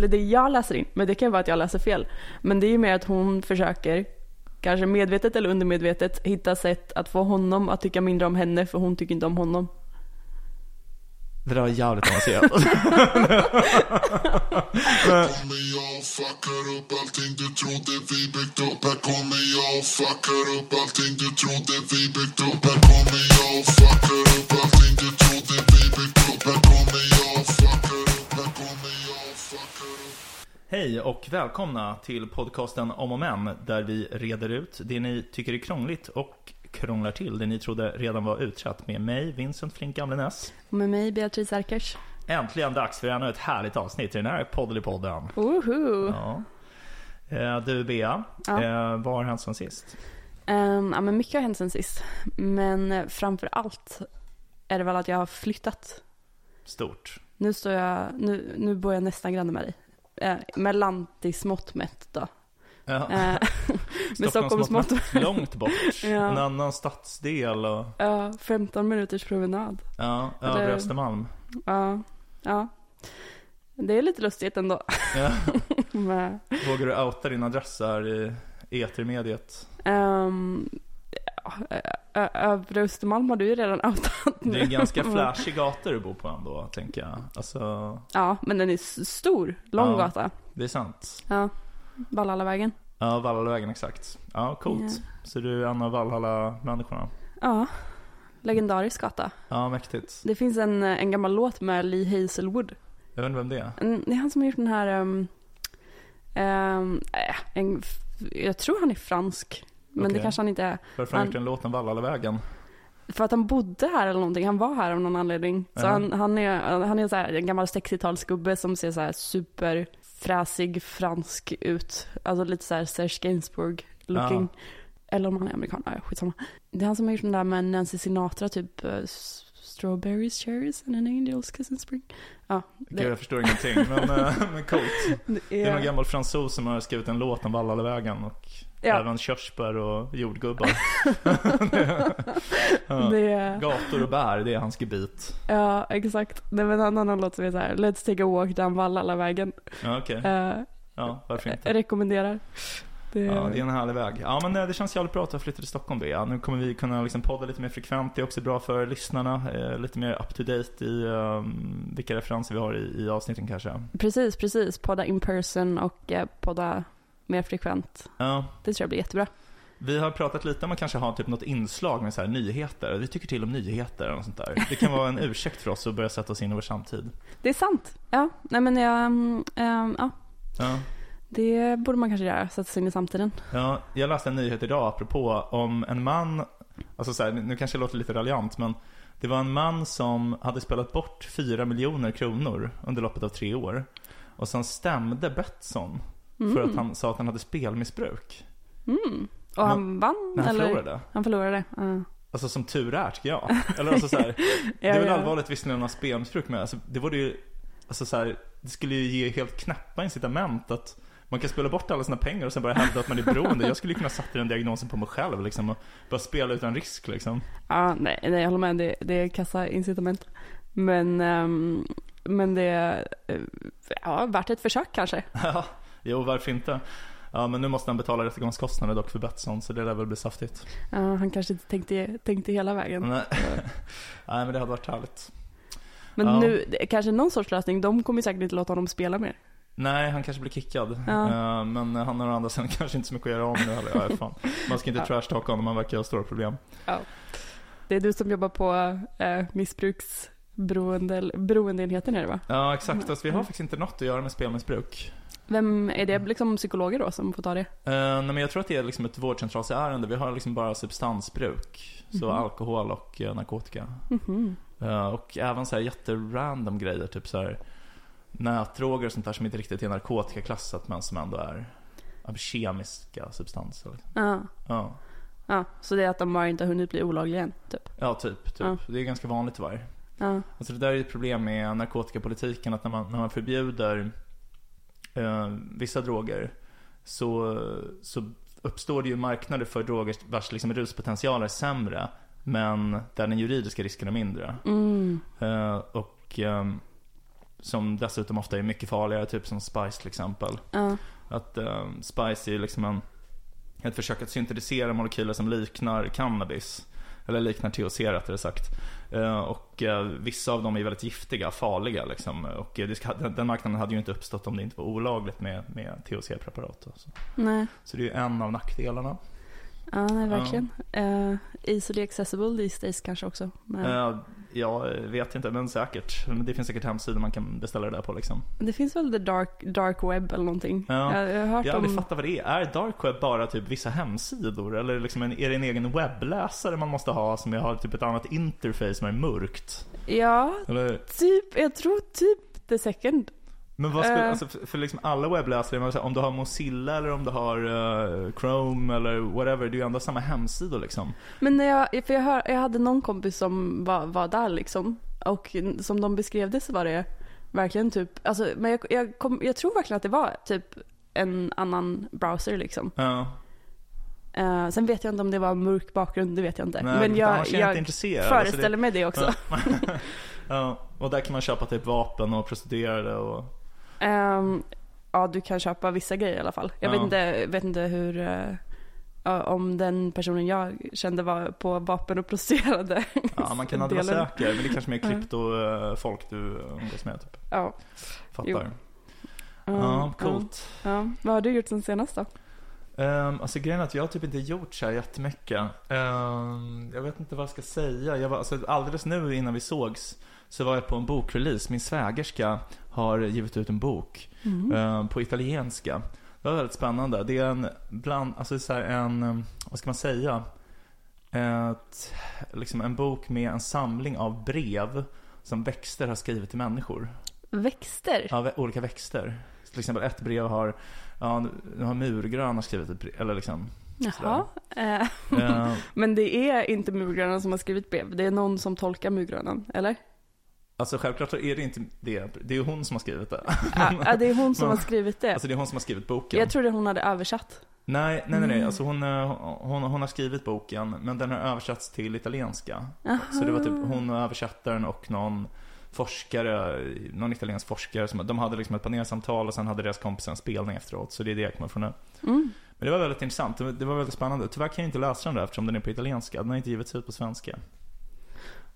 eller det jag läser in, men det kan ju vara att jag läser fel. Men det är ju mer att hon försöker, kanske medvetet eller undermedvetet, hitta sätt att få honom att tycka mindre om henne för hon tycker inte om honom. Det där var jävligt avancerat. Kommer jag och fuckar upp allting du trodde vi byggt upp Här kommer jag och fuckar upp allting du trodde vi byggt upp Här kommer jag och fuckar upp Hej och välkomna till podcasten Om och Men där vi reder ut det ni tycker är krångligt och krånglar till det ni trodde redan var utrett med mig, Vincent Flink Gamlenäs. Och med mig, Beatrice Erkers. Äntligen dags för ännu ett härligt avsnitt i den här Poddelipodden. Woho! Ja. Eh, Du Bea, Ja. eh, vad har hänt sen sist? Ehm, ja, men mycket har hänt sen sist. Men eh, framför allt är det väl att jag har flyttat. Stort. Nu står jag, nu, nu bor jag nästan granne med dig. Eh, med lantismått mätt då. Ja. Eh, med Stockholmsmått. Långt bort. Ja. En annan stadsdel och Ja, 15 minuters promenad. ja, Eller- övre Östermalm. Ja, ja. Det är lite lustigt ändå. Ja. med, Vågar du outa din adress här i etermediet? ehm, ja, ö- Övre Östermalm har du ju redan outat nu. Det är ganska flashig gata du bor på ändå, tänker jag. Alltså, Ja, men den är stor. Lång Ja. gata. det är sant. Ja. Vallallavägen. Ja, Valhallavägen exakt. Ja, coolt. Ja. Så du är en av Valhalla-människorna? Ja. Legendarisk gata. Ja, mäktigt. Det finns en, en gammal låt med Lee Hazelwood. Jag vet inte vem det är. En- Det är han som har gjort den här... Um, um, äh, en, jag tror han är fransk. Men det Okej. kanske han inte är. Varför har han gjort en låt om Valhallavägen? För att han bodde här eller någonting. Han var här av någon anledning. Så Ja. han, han är, han är så här, en gammal 60-talsgubbe som ser så här superfräsig fransk ut. Alltså lite så här Serge Gainsbourg looking. Eller om han är amerikan, ja, skitsamma. Det är han som har gjort den där med Nancy Sinatra, typ uh, Strawberries, cherries and an angel's kiss in spring. Ja, Gud, jag förstår ingenting, men, eh, men coolt. det Det är någon är, gammal fransos som har skrivit en låt om Valhallavägen och Ja. även körsbär och jordgubbar. ja. det Gator och bär, det är hans gebit. ja, exakt. Nej men en annan låt som är så här, Let's take a walk down Vallallavägen. Ja, okej. Uh, Ja, varför inte? jag rekommenderar. Det, Ja, det är en härlig väg. Ja, men eh, det känns jävligt bra att jag flyttade till Stockholm, Bea. Nu kommer vi kunna liksom podda lite mer frekvent. Det är också bra för lyssnarna. Eh, lite mer up to date i um, vilka referenser vi har i, i avsnitten kanske. Precis, precis. Podda in person och eh, podda mer frekvent. Ja, Det tror jag blir jättebra. vi har pratat lite om att kanske ha typ något inslag med så här nyheter. Vi tycker till om nyheter och sånt där. Det kan vara en ursäkt för oss att börja sätta oss in i vår samtid. Det är sant. Ja, nej men jag, ehm, ja, Ja. det borde man kanske göra, sätta sig in i samtiden. Ja, jag läste en nyhet idag apropå om en man, alltså så här, nu kanske det låter lite raljant men det var en man som hade spelat bort 4 miljoner kronor under loppet av tre år. Och sen stämde Betsson för att han sa att han hade spelmissbruk. Mm. Och han vann? När han eller? förlorade. Han förlorade. ja. Alltså som tur är tycker jag. Eller alltså så här, det är väl allvarligt visserligen att ha spelmissbruk med. Alltså, det vore ju, alltså så här, det skulle ju ge helt knäppa incitament att man kan spela bort alla sina pengar och sen bara hävda att man är beroende. Jag skulle ju kunna sätta den diagnosen på mig själv liksom och bara spela utan risk liksom. Ja, nej, nej, jag håller med. Det, det är kassa incitament. Men, ehm, men det är eh, ja, värt ett försök kanske. Ja, jo varför inte? Ja men nu måste han betala rättegångskostnader dock för Betsson så det lär väl bli saftigt. Ja, han kanske inte tänkte, tänkte hela vägen. Nej. Nej men det hade varit härligt. Men Ja. nu, kanske någon sorts lösning. De kommer säkert inte låta honom spela mer. Nej, han kanske blir kickad. Ja. Eh, Men han har å andra sidan kanske inte så mycket att göra om nu heller. Ja, fan. Man ska inte Ja. trashtalka honom, han verkar ha stora problem. Det är du som jobbar på eh, missbruksberoende, beroendeenheten är det va? Ja, exakt. Fast vi har faktiskt inte något att göra med spelmissbruk. Vem, är det liksom psykologer då som får ta det? Uh, nej, men jag tror att det är liksom ett vårdcentralsärende. Vi har liksom bara substansbruk. Så Mhm. alkohol och eh, narkotika. Mhm. Eh, och även så här jätterandom grejer. Typ så här nätdroger och sånt där som inte riktigt är narkotikaklassat men som ändå är kemiska substanser. Ja. Ja, ja, så det är att de bara inte har hunnit bli olagliga än, typ. ja typ. typ. Ja. Det är ganska vanligt tyvärr. Ja. Alltså det där är ett problem med narkotikapolitiken att när man, när man förbjuder eh, vissa droger så, så uppstår det ju marknader för droger vars liksom ruspotential är sämre men där den juridiska risken är mindre. Mm. Eh, och ehm, som dessutom ofta är mycket farligare, typ som Spice till exempel. Ja. Att eh, Spice är ju liksom en, ett försök att syntetisera molekyler som liknar cannabis. Eller liknar THC rättare sagt. Eh, och eh, vissa av dem är väldigt giftiga, farliga liksom. Och eh, den, den marknaden hade ju inte uppstått om det inte var olagligt med, med THC-preparat. Så. Nej. så det är ju en av nackdelarna. Ja, nej, verkligen. Uh, easily accessible these days kanske också. Men Eh, jag vet inte, men säkert. Det finns säkert hemsidor man kan beställa det där på liksom. Det finns väl the dark, dark web eller någonting. Ja. Jag, jag har hört Jag har aldrig om... fattat vad det är. Är dark web bara typ vissa hemsidor? Eller liksom en, är det en egen webbläsare man måste ha som har typ ett annat interface som är mörkt? Ja, Eller, typ. Jag tror typ the second. Men vad skulle, Eh. alltså för, för liksom alla webbläsare, man om du har Mozilla eller om du har eh, Chrome eller whatever, det är ju ändå samma hemsidor liksom. Men när jag, för jag, hör, jag hade någon kompis som var, var där liksom. Och som de beskrev det så var det verkligen typ, alltså, men jag, jag, kom, jag tror verkligen att det var typ en annan browser liksom. Ja. Eh, sen vet jag inte om det var mörk bakgrund, det vet jag inte. Nej, men jag, jag. Alltså, det- föreställer mig det också. Ja. ja, och där kan man köpa typ vapen och prostituerade och... Ehm, ja, du kan köpa vissa grejer i alla fall. Jag Ja. vet, inte, vet inte hur, eh, ja, om den personen jag kände var på vapen och prostituerade. Ja, man kan aldrig vara säker, men det är kanske mer kryptofolk du umgås med typ. Ja. Fattar. Jo. Ja, Mm, coolt. Ja, ja. Vad har du gjort sen senast då? Um, alltså grejen är att jag har typ inte gjort så här jättemycket. Ehm, jag vet inte vad jag ska säga. Jag var, alltså, alldeles nu innan vi sågs så var jag på en bokrelease. Min svägerska har givit ut en bok ehm, på italienska. Det var väldigt spännande. Det är en bland, alltså så en, um, vad ska man säga? Ett, liksom en bok med en samling av brev som växter har skrivit till människor. Växter? Ja, olika växter. Till exempel ett brev har, ja, nu har murgröna skrivit ett brev, eller liksom. Jaha. Eh, Eh, men det är inte murgrönan som har skrivit brev. Det är någon som tolkar murgrönan, eller? Alltså självklart så är det inte det, det är hon som har skrivit det. Ja, det är hon som har skrivit det. Alltså det är hon som har skrivit boken. Jag trodde hon hade översatt. Nej, nej, nej, nej. Mm. Alltså hon, eh, hon, hon har skrivit boken, men den har översatts till italienska. Så det var typ hon och översättaren och någon forskare, någon italiensk forskare, som, de hade liksom ett panelsamtal och sen hade deras kompisar en spelning efteråt. Så det är det jag kommer från nu. Mm. Men det var väldigt intressant, det var, det var väldigt spännande. Tyvärr kan jag inte läsa den där eftersom den är på italienska. Den har inte givits ut på svenska.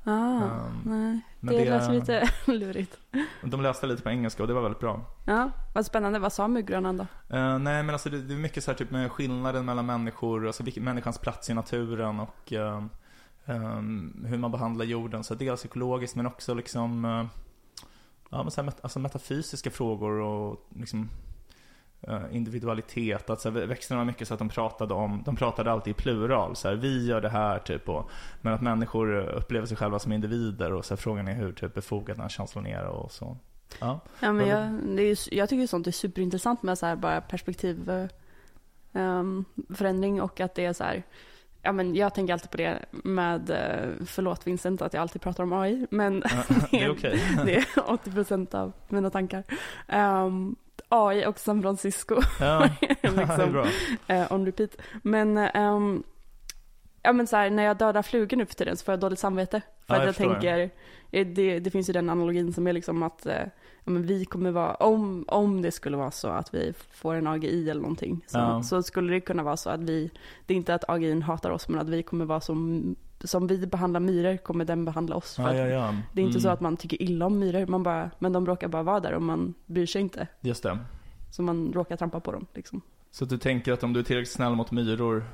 Ah, Um, nej. men det, det- lät lite lurigt. De läste lite på engelska och det var väldigt bra. Ja, vad spännande. Vad sa murgrönan då? Eh, nej men alltså det, det är mycket så här typ med skillnaden mellan människor, alltså vilken, människans plats i naturen och eh, ehm, hur man behandlar jorden. Så dels psykologiskt men också liksom eh, ja, men så här, met- alltså metafysiska frågor och liksom individualitet. Att så här, växterna var mycket så att de pratade om, de pratade alltid i plural. Så här, vi gör det här typ. Och, men att människor upplever sig själva som individer och så här, frågan är hur typ befogad den känslan är och så. Ja. Ja, men jag, det är, ju- jag tycker sånt är superintressant med så här bara perspektiv eh, ehm, förändring och att det är så här Ja, men jag tänker alltid på det med, eh, förlåt Vincent att jag alltid pratar om AI, men det är det är 80% av mina tankar. Ehm, AI och San Francisco, Ja, liksom, bra. eh, on repeat. Men, ehm, ja men så här, när jag dödar flugor nu för tiden så får jag dåligt samvete. För Ja, att jag jag, förstår. tänker, eh, det, det finns ju den analogin som är liksom att eh, ja, men vi kommer vara, om, om det skulle vara så att vi får en AGI eller någonting, så, Ja. så skulle det kunna vara så att vi, det är inte att AGI hatar oss, men att vi kommer vara som, som vi behandlar myror kommer den behandla oss. För Ja, att ja, ja. Det är inte Mm, så att man tycker illa om myror, man bara, men de råkar bara vara där och man bryr sig inte. Just det. Så man råkar trampa på dem liksom. Så du tänker att om du är tillräckligt snäll mot myror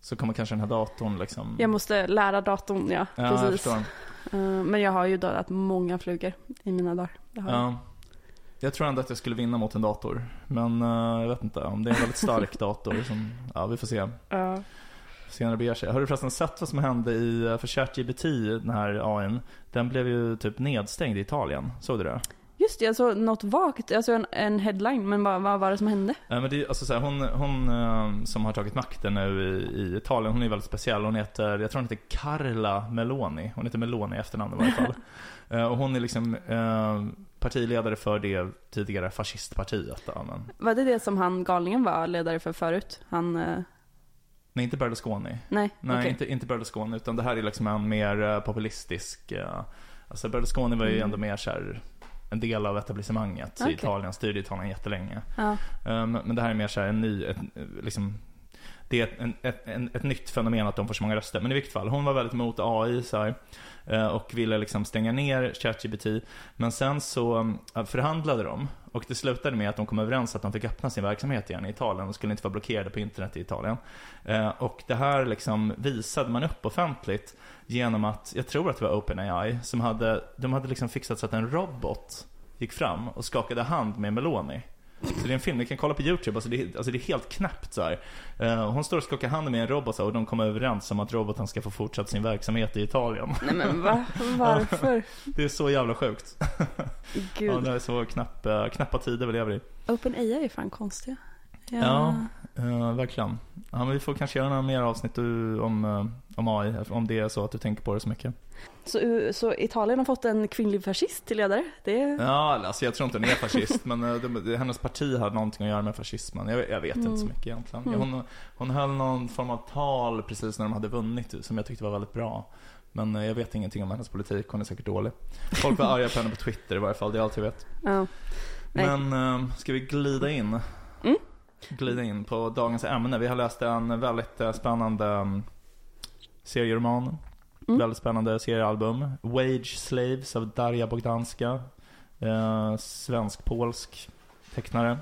så kommer kanske den här datorn liksom... Jag måste lära datorn, ja, ja, jag precis. förstår. Eh, men jag har ju dödat många flugor i mina dagar. Jag. Ja. Jag tror ändå att jag skulle vinna mot en dator. Men eh, jag vet inte, om det är en väldigt stark dator som, ja vi får se. Ja. Senare beger sig. Har du förresten sett vad som hände i, eh, för ChatGPT, den här AIn? Den blev ju typ nedstängd i Italien. Såg du det? Just det, jag såg något vagt, jag såg en, en headline, men vad, vad var det som hände? Eh, Men det alltså så här, hon, hon eh, som har tagit makten nu i, i Italien, hon är väldigt speciell. Hon heter, jag tror hon heter Carla Meloni. Hon heter Meloni i efternamn i varje fall. Eh, och hon är liksom partiledare för det tidigare fascistpartiet. Då, men, Var det det som han galningen var ledare för förut? Han, nej, inte Berlusconi. nej, Nej, okej. inte, inte Berlusconi, utan det här är liksom en mer eh, populistisk... eh, alltså Berlusconi var ju Mm. ändå mer så här en del av etablissemanget Okej. i Italien, styrde Italien jättelänge. Ja. Um, men det här är mer så här en ny, ett, liksom, det är ett, en, ett, en, ett nytt fenomen att de får så många röster. Men i vilket fall, hon var väldigt emot AI så här, eh, och ville liksom stänga ner ChatGPT. Men sen så eh, förhandlade de och det slutade med att de kom överens att de fick öppna sin verksamhet igen i Italien. De skulle inte vara blockerade på internet i Italien. Eh, och det här liksom visade man upp offentligt genom att, jag tror att det var OpenAI, som hade, de hade liksom fixat så att en robot gick fram och skakade hand med Meloni. Så det är en film, ni kan kolla på YouTube, alltså det, är, alltså det är helt knäppt så här. Eh, hon står och skakar hand med en robot så här, och de kommer överens om att roboten ska få fortsätta sin verksamhet i Italien. Nej men va? Varför? Det är så jävla sjukt. Ja, Gud. det är så knapp, eh, knappa tider vi lever i. OpenAI är fan konstiga. Ja. Eh, verkligen. Ja, vi får kanske göra några mer avsnitt om, eh, om AI, om det är så att du tänker på det så mycket. Så, så Italien har fått en kvinnlig fascist till ledare? Det är... Ja, alltså jag tror inte hon är fascist, men eh, det, hennes parti hade någonting att göra med fascismen. Jag, jag vet inte så Mm. mycket egentligen. Mm. Hon, hon höll någon form av tal precis när de hade vunnit, som jag tyckte var väldigt bra. Men jag vet ingenting om hennes politik, hon är säkert dålig. Folk var arga på henne på Twitter i varje fall, det är allt jag vet. Ja. Men ska vi glida in? Mm. Glida in på dagens ämne. Vi har läst en väldigt eh, spännande um, serieroman. Mm. Väldigt spännande seriealbum. Wage Slaves av Darja Bogdanska. Eh, Svensk-polsk tecknare.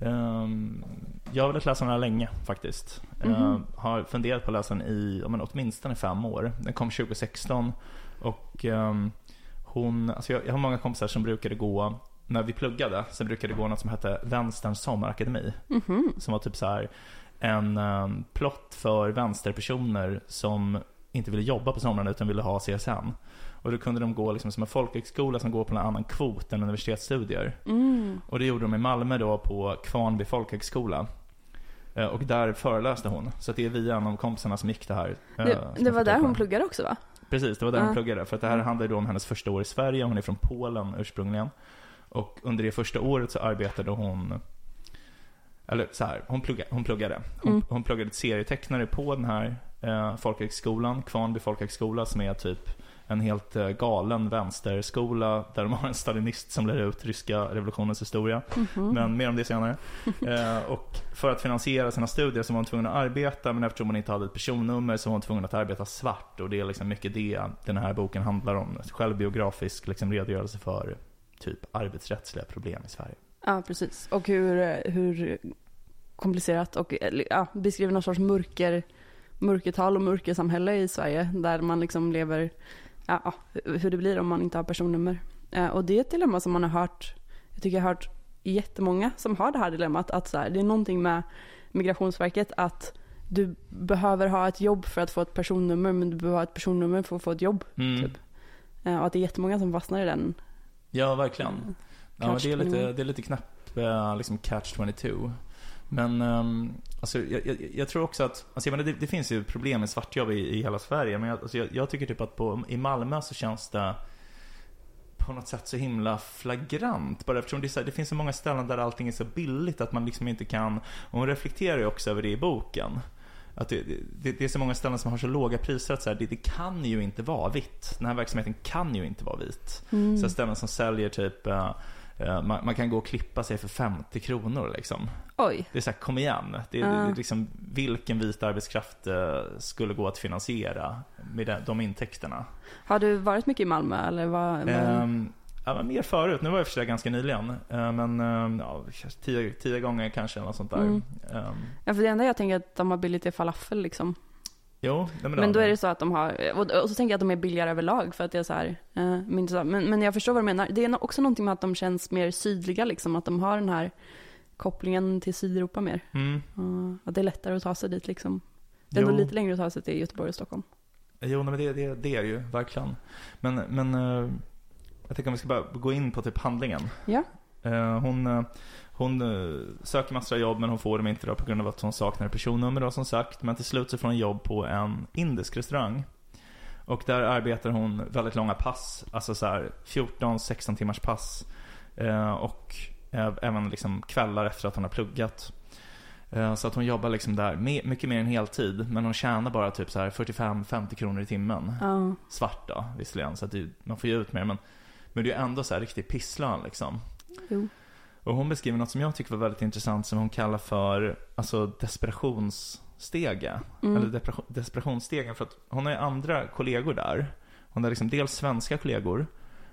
Ehm, jag har velat läsa den här länge faktiskt. Eh, Mhm. har funderat på att läsa den i men åtminstone fem år. Den kom 2016. Och ehm, hon, alltså jag, jag har många kompisar som brukade gå, när vi pluggade, så brukade det gå något som hette Vänsterns sommarakademi. Mhm. Som var typ så här en um, plott för vänsterpersoner som inte ville jobba på somrarna utan ville ha CSN. Och då kunde de gå liksom som en folkhögskola som går på en annan kvot än universitetsstudier. Mm. Och det gjorde de i Malmö då på Kvarnby folkhögskola. Eh, Och där föreläste hon. Så det är via en av kompisarna som gick det här. eh, Det, det var där hon pluggade också va? Precis, det var där hon pluggade. För att det här handlar ju då om hennes första år i Sverige. Hon är från Polen ursprungligen. Och under det första året så arbetade hon eller så här, hon, plugga, hon pluggade. Hon, Mm. hon pluggade serietecknare på den här eh, folkhögskolan, Kvarnby folkhögskola, som är typ en helt eh, galen vänsterskola där de har en stalinist som lär ut ryska revolutionens historia. Mhm. Men mer om det senare. Eh, och för att finansiera sina studier så var hon tvungen att arbeta, men eftersom hon inte hade ett personnummer så var hon tvungen att arbeta svart. Och det är liksom mycket det den här boken handlar om. Självbiografisk liksom redogörelse för typ arbetsrättsliga problem i Sverige. Ja, precis. Och hur, hur komplicerat och ja, beskriver någon sorts mörker, mörkertal och mörkersamhälle i Sverige där man liksom lever, ja, ja, hur det blir om man inte har personnummer. Eh, Och det är ett dilemma som man har hört, jag tycker jag har hört jättemånga som har det här dilemmat att så här, det är någonting med Migrationsverket att du behöver ha ett jobb för att få ett personnummer men du behöver ha ett personnummer för att få ett jobb. Mm. Typ. Eh, Och att det är jättemånga som fastnar i den. Ja, verkligen. Ja, men Catch det, är lite, 21. det är lite knappt eh, liksom catch 22. Men um, alltså, jag, jag, jag tror också att, alltså, jag menar, det, det finns ju problem med svartjobb i, i hela Sverige. Men jag, alltså, jag, jag tycker typ att på, i Malmö så känns det på något sätt så himla flagrant. Bara eftersom det, så här, det finns så många ställen där allting är så billigt att man liksom inte kan, och hon reflekterar ju också över det i boken. Att det, det, det är så många ställen som har så låga priser att så här, det, det kan ju inte vara vitt. Den här verksamheten kan ju inte vara vit. Mm. Så ställen som säljer typ, eh, man, man kan gå och klippa sig för 50 kronor liksom. Oj. Det är så här, kom igen. Det, Ja. det, är liksom, vilken vit arbetskraft eh, skulle gå att finansiera med de, de intäkterna? Har du varit mycket i Malmö eller vad? Ehm, ja, men mer förut. Nu var jag för sig ganska nyligen. Eh, men ehm, ja, tio, tio gånger kanske, eller sånt där. Mm. Ehm, Ja, för det enda jag tänker att de har billigt är falafel liksom. jo, nej, Men då är det så att de har, och, så tänker jag att de är billigare överlag för att det är så här, eh, men, men, men jag förstår vad du menar. Det är också någonting med att de känns mer sydliga liksom, att de har den här kopplingen till Sydeuropa mer. Mm. Och att det är lättare att ta sig dit liksom. Det är ändå lite längre att ta sig till Göteborg och Stockholm. Jo, men det, det, det är det ju, verkligen. Men, men eh, jag tänker om vi ska bara gå in på typ handlingen. Ja. Eh, hon eh, hon eh, söker massor av jobb men hon får dem inte då på grund av att hon saknar personnummer då som sagt. Men till slut så får hon jobb på en indisk restaurang. Och där arbetar hon väldigt långa pass, alltså så här 14-16 timmars pass. Och även liksom kvällar efter att hon har pluggat. Så att hon jobbar liksom där mycket mer än heltid. Men hon tjänar bara typ så här 45-50 kronor i timmen Ja. svart då, visserligen. Så att man får ju ut mer. Men, Men det är ändå så här riktig pisslön liksom. Jo. Och hon beskriver något som jag tycker var väldigt intressant som hon kallar för alltså desperationsstege. Mm. Eller desperationsstegen. För att hon har ju andra kollegor där. Hon har liksom dels svenska kollegor.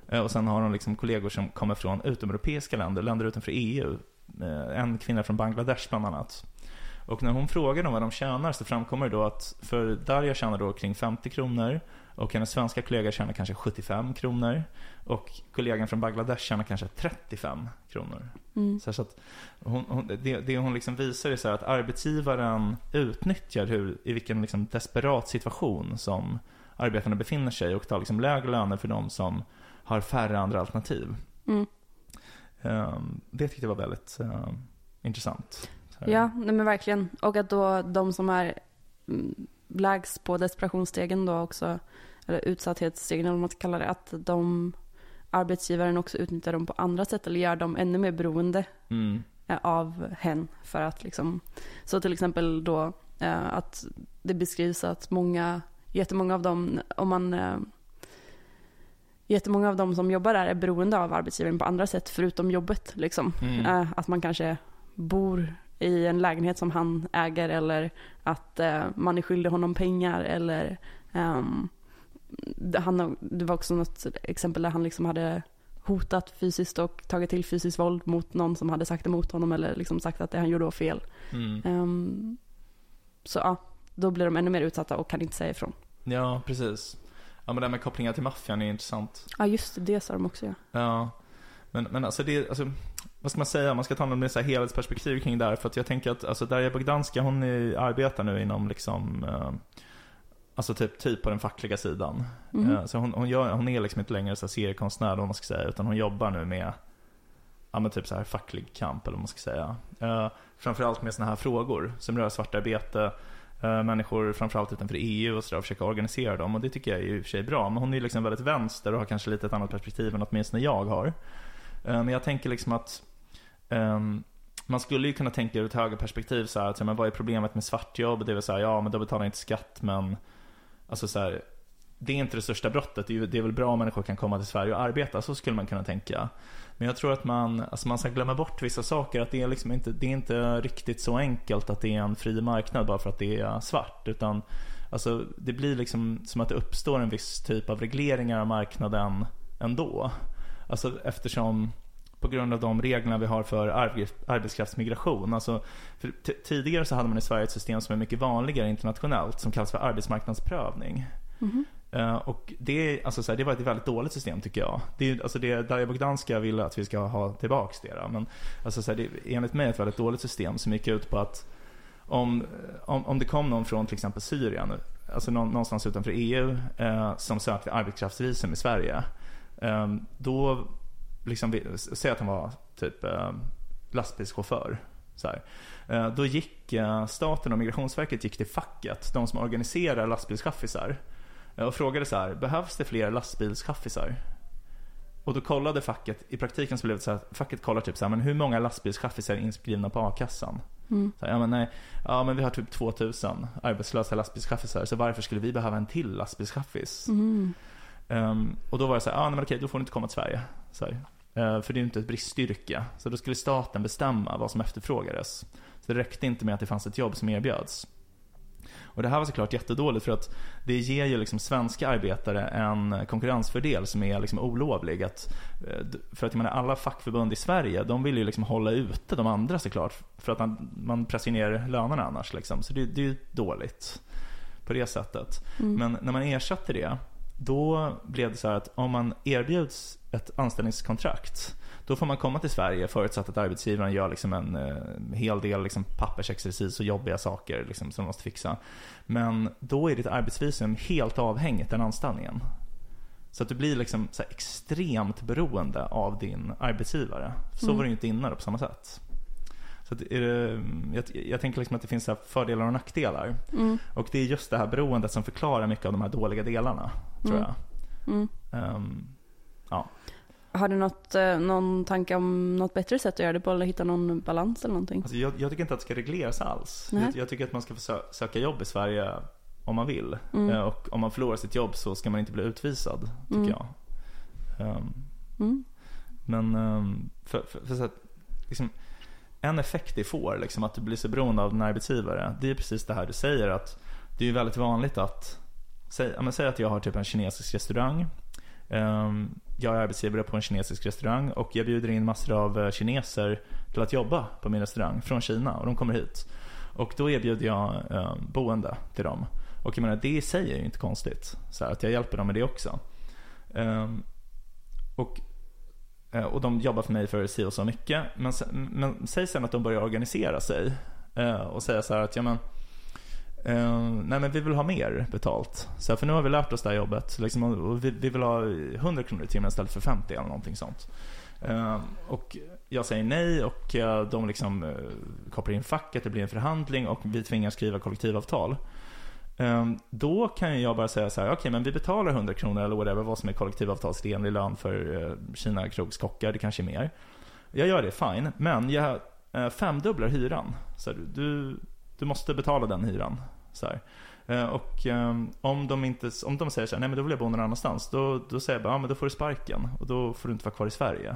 eh, Och sen har hon liksom kollegor som kommer från utomeuropeiska länder, länder utanför EU. Eh, En kvinna från Bangladesh bland annat. Och när hon frågar dem vad de tjänar så framkommer det då att för Darja tjänar då kring 50 kronor och hennes svenska kollega tjänar kanske 75 kronor och kollegan från Bangladesh tjänar kanske 35 kronor. Mm. Så, att hon, hon, det, det hon liksom visar är så här att arbetsgivaren utnyttjar hur, i vilken liksom desperat situation som arbetarna befinner sig och tar liksom lägre löner för de som har färre andra alternativ. Mm. Ehm, det tyckte jag var väldigt ehm, intressant. Här. Ja, nej men verkligen. Och att då de som är mm, lägst på desperationsstegen då också, eller utsatthetsstegen eller vad man ska kalla det, att de arbetsgivaren också utnyttjar dem på andra sätt eller gör dem ännu mer beroende Mm. eh, av hen för att liksom, så till exempel då eh, att det beskrivs att många, jättemånga av dem, om man eh, Jättemånga av dem som jobbar där är beroende av arbetsgivaren på andra sätt förutom jobbet. Liksom. Mm. Eh, att man kanske bor i en lägenhet som han äger eller att eh, man är skyldig honom pengar eller ehm, han, det var också något exempel där han liksom hade hotat fysiskt och tagit till fysiskt våld mot någon som hade sagt emot honom eller liksom sagt att det han gjorde var fel. Mm. Ehm, så ja, då blir de ännu mer utsatta och kan inte säga ifrån. Ja, precis. Ja, men det här med kopplingar till maffian är intressant. Ja just det, det sa de också ja. Ja, men, men alltså det, alltså, vad ska man säga, man ska ta något mer så här helhetsperspektiv kring det här. För att jag tänker att, alltså Darja Bogdanska hon är, arbetar nu inom liksom, eh, alltså typ, typ på den fackliga sidan. Mhm. Eh, så hon, hon, gör, hon är liksom inte längre så seriekonstnär vad man ska säga, utan hon jobbar nu med, ja men typ så här facklig kamp eller vad man ska säga. Eh, framförallt med sådana här frågor som rör svartarbete, eh, människor framförallt utanför EU och sådär, försöka organisera dem. Och det tycker jag är i och för sig bra. Men hon är ju liksom väldigt vänster och har kanske lite ett annat perspektiv än åtminstone jag har. Men jag tänker liksom att ehm, man skulle ju kunna tänka ur ett högerperspektiv så här, att men vad är problemet med svartjobb? Det är väl så här, ja men då betalar jag inte skatt men Alltså så här, det är inte det största brottet. Det är, det är väl bra om människor kan komma till Sverige och arbeta. Så skulle man kunna tänka. Men jag tror att man, alltså man ska glömma bort vissa saker. Att det är liksom inte, det är inte riktigt så enkelt att det är en fri marknad bara för att det är svart. Utan alltså, det blir liksom som att det uppstår en viss typ av regleringar av marknaden ändå. Alltså eftersom på grund av de reglerna vi har för arbets- arbetskraftsmigration. Alltså, för tidigare så hade man i Sverige ett system som är mycket vanligare internationellt som kallas för arbetsmarknadsprövning. Mhm. Eh, och det, alltså, så här, det var ett väldigt dåligt system tycker jag. Det, är- alltså, det, Darja Bogdanska vill att vi ska ha tillbaks det. Då. Men alltså, så här, det enligt mig ett väldigt dåligt system som gick ut på att om, om, om det kom någon från till exempel Syrien, alltså någon, någonstans utanför EU, eh, som sökte arbetskraftsvisum i Sverige. Eh, då, liksom, säg att han var typ eh, lastbilschaufför. Så här. Eh, Då gick eh, staten och Migrationsverket gick till facket, de som organiserar lastbilschaffisar. eh, Och frågade så här, behövs det fler lastbilschaffisar? Och då kollade facket, i praktiken så blev det så här, facket kollar typ så här, men hur många lastbilschaffisar är inskrivna på a-kassan? Mm. Så här, ja men nej, ja men vi har typ 2000 arbetslösa lastbilschaffisar, så varför skulle vi behöva en till lastbilschaffis? Mm. Ehm, och då var det så här, ah, nej, men okej, då får du inte komma till Sverige. Så här. Eh, för det är ju inte ett bristyrke. Så då skulle staten bestämma vad som efterfrågades. Så det räckte inte med att det fanns ett jobb som erbjöds. Och det här var såklart jättedåligt för att det ger ju liksom svenska arbetare en konkurrensfördel som är liksom olovlig. Att, eh, för att jag menar, alla fackförbund i Sverige, de vill ju liksom hålla ute de andra såklart. För att man, man pressar ner lönerna annars liksom. Så det, det är ju dåligt på det sättet. Mm. Men när man ersatte det, då blev det så här att om man erbjuds ett anställningskontrakt, då får man komma till Sverige förutsatt att arbetsgivaren gör liksom en eh, hel del liksom pappersexercis och jobbiga saker liksom, som de måste fixa. Men då är ditt arbetsvisum helt avhängigt den anställningen. Så att du blir liksom extremt beroende av din arbetsgivare. Så Mm. var det ju inte innan på samma sätt. Så är det, jag, jag tänker liksom att det finns fördelar och nackdelar. Mm. Och det är just det här beroendet som förklarar mycket av de här dåliga delarna, tror Mm. jag. Ehm, ja. Har du något, eh, någon tanke om något bättre sätt att göra det på eller hitta någon balans eller någonting? Alltså jag, jag tycker inte att det ska regleras alls. Jag, jag tycker att man ska få sö- söka jobb i Sverige om man vill. Mm. Eh, och om man förlorar sitt jobb så ska man inte bli utvisad, tycker Mm. jag. Ehm, Mm. Men ehm, för, för, för så att, liksom, en effekt det får, liksom, att du blir så beroende av din arbetsgivare, det är precis det här du säger att det är väldigt vanligt att, säg, ja, men säg att jag har typ en kinesisk restaurang. um, jag är arbetsgivare på en kinesisk restaurang och jag bjuder in massor av eh, kineser till att jobba på min restaurang från Kina och de kommer hit. Och då erbjuder jag eh, boende till dem. Och jag menar, det i sig är ju inte konstigt. Så här, att jag hjälper dem med det också. Um, och, Eh, och de jobbar för mig för si och så mycket. Men, men säg sen att de börjar organisera sig. Eh, och säga så här att, ja men, eh, nej men vi vill ha mer betalt. Så här, för nu har vi lärt oss det här jobbet. Liksom, och vi, vi vill ha 100 kronor i timmen istället för 50 eller någonting sånt. Och jag säger nej och de liksom kopplar in facket, det blir en förhandling och vi tvingas skriva kollektivavtal. Ehm, Då kan jag bara säga så här, okej men vi betalar 100 kronor eller whatever, vad som är kollektivavtalsenlig lön för eh, Kina krogskockar, det kanske är mer. Jag gör det, fine, men jag eh, femdubblar hyran. Så här, du, du måste betala den hyran. Så här. Eh, Och ehm, om de, inte, om de säger så här, nej men då vill jag bo någon annanstans, då, då säger jag bara, ja men då får du sparken och då får du inte vara kvar i Sverige.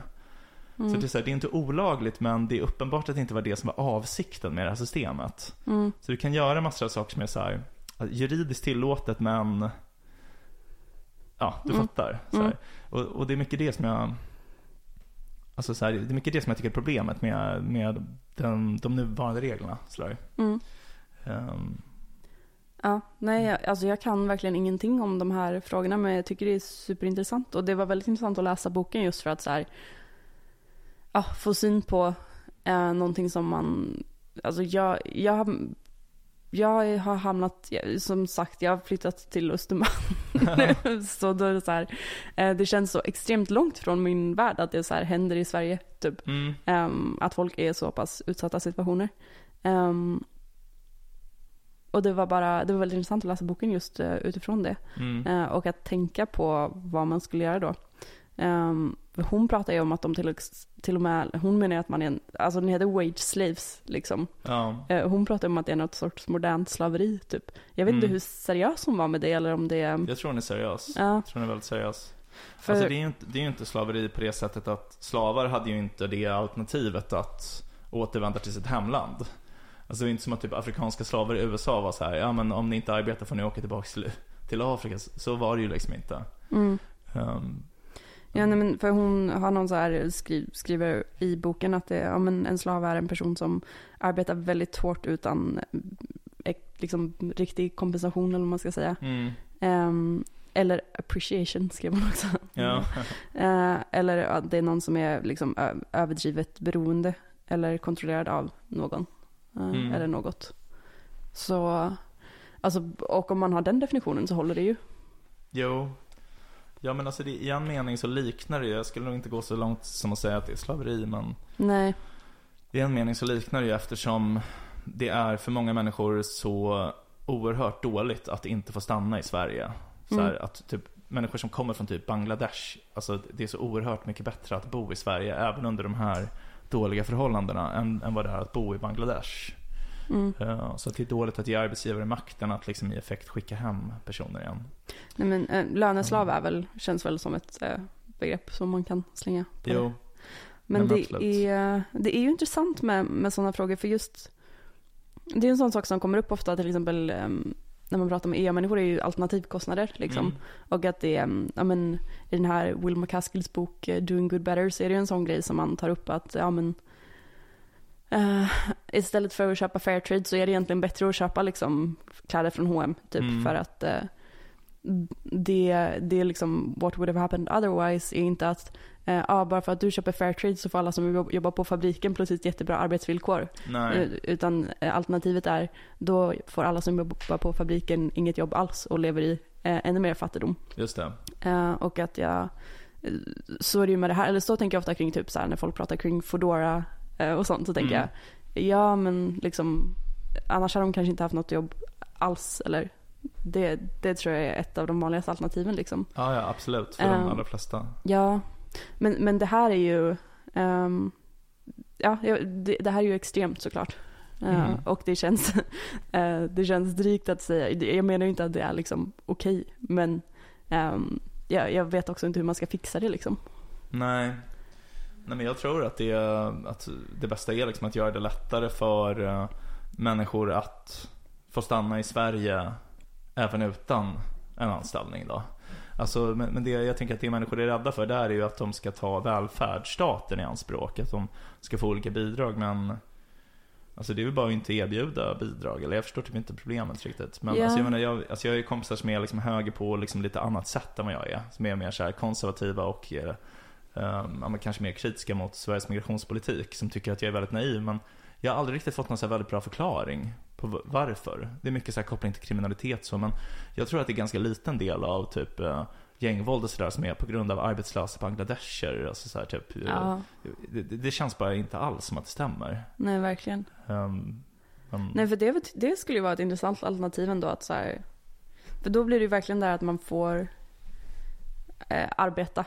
Mm. Så det är, så här, det är inte olagligt men det är uppenbart att det inte var det som var avsikten med det här systemet. Mm. Så du kan göra massor av saker som är så här, juridiskt tillåtet men Ja, du Mm. fattar. Mm. Och, och det är mycket det som jag Alltså så här, det är mycket det som jag tycker är problemet med, med den, de nuvarande reglerna. Så. Mm. Ehm, Ja, nej, jag- alltså jag kan verkligen ingenting om de här frågorna men jag tycker det är superintressant och det var väldigt intressant att läsa boken just för att så här, ja, få syn på eh, någonting som man, alltså jag, jag, jag har hamnat, som sagt, jag har flyttat till Östermalm nu, så då är det så här, eh, det känns så extremt långt från min värld att det så här händer i Sverige, typ. mm, Ehm, att folk är i så pass utsatta situationer. Ehm, och det var bara, det var väldigt intressant att läsa boken just eh, utifrån det. mm, Eh, och att tänka på vad man skulle göra då. För hon pratar ju om att de till, till och med, hon menar att man är en, alltså den heter wage slaves liksom. ja, Eh, hon pratar om att det är något sorts modernt slaveri typ. Jag vet Mm. inte hur seriös hon var med det eller om det, jag tror hon är seriös. ja. Jag tror hon är väldigt seriös. För, Alltså det är ju inte, det är ju inte slaveri på det sättet att slavar hade ju inte det alternativet att återvända till sitt hemland. Alltså det är inte som att typ afrikanska slavar i USA var så här, ja men om ni inte arbetar får ni åka tillbaka till, till Afrika. Så var det ju liksom inte. mm. Ehm, Ja, nej, men för hon har någon så här skri, skriver i boken att det, ja, men en slav är en person som arbetar väldigt hårt utan eh, liksom, riktig kompensation eller vad man ska säga. mm, Ehm, eller appreciation skrev hon också. ja. Eh, eller att det är någon som är liksom överdrivet beroende eller kontrollerad av någon. eh, Mm. Eller något. Så, alltså, och om man har den definitionen så håller det ju. Jo. Ja men alltså det, i en mening så liknar det ju, jag skulle nog inte gå så långt som att säga att det är slaveri men Nej. I en mening så liknar det ju eftersom det är för många människor så oerhört dåligt att inte få stanna i Sverige. Så här, Mm. att typ människor som kommer från typ Bangladesh, alltså det är så oerhört mycket bättre att bo i Sverige även under de här dåliga förhållandena än, än vad det är att bo i Bangladesh. Mm. Eh, Så att det är dåligt att ge arbetsgivare makten att liksom i effekt skicka hem personer igen. Nej, men, eh, löneslav Mm. är väl, känns väl som ett eh, begrepp som man kan slänga på det. Jo, Men, men det, är, det är ju intressant med, med sådana frågor för just det är en sån sak som kommer upp ofta till exempel em, när man pratar med EA-människor är ju alternativkostnader liksom. Mm. Och att det är, em, ja men i den här Will McCaskills bok Doing Good Better så är det ju en sån grej som man tar upp att ja men istället för att köpa Fairtrade så är det egentligen bättre att köpa liksom kläder från H&M typ Mm. för att eh, det, det är liksom what would have happened otherwise är inte att eh, ja, bara för att du köper Fairtrade så får alla som jobb- jobbar på fabriken plötsligt jättebra arbetsvillkor. nej. Eh, Utan eh, alternativet är då får alla som jobbar på fabriken inget jobb alls och lever i eh, ännu mer fattigdom. Just det. Eh, och att jag, eh, så är det ju med det här, eller så tänker jag ofta kring typ så här när folk pratar kring Foodora eh, och sånt så tänker Mm. jag, ja men liksom annars har de kanske inte haft något jobb alls eller det, det tror jag är ett av de vanligaste alternativen liksom. Ja, ja absolut. För Ehm. de allra flesta. Ja, men, men det här är ju, ehm, ja det, det här är ju extremt såklart. Eh, Mm. och det känns, eh, det känns drygt att säga, jag menar ju inte att det är liksom okej, men ehm, ja, jag vet också inte hur man ska fixa det liksom. Nej. Nej men jag tror att det, att det bästa är liksom att göra det lättare för eh, människor att få stanna i Sverige även utan en anställning då. Alltså, men, det, jag tänker att det människor är rädda för där är ju att de ska ta välfärdsstaten i anspråk. Att de ska få olika bidrag men Alltså det är väl bara att inte erbjuda bidrag, eller jag förstår typ inte problemet riktigt. Men Ja. alltså, jag menar, jag, alltså jag har ju kompisar som är liksom höger på liksom lite annat sätt än vad jag är. Som är mer så konservativa och eh, um, kanske mer kritiska mot Sveriges migrationspolitik. Som tycker att jag är väldigt naiv. Men jag har aldrig riktigt fått någon så väldigt bra förklaring på varför. Det är mycket så här koppling till kriminalitet så, men jag tror att det är ganska liten del av typ eh, gängvåld och sådär som är på grund av arbetslösa bangladesher. Alltså så här, typ, eh, Ja, det, det känns bara inte alls som att det stämmer. nej verkligen. Um, men- Nej för det, det skulle ju vara ett intressant alternativ ändå att så här, För då blir det ju verkligen där att man får eh, arbeta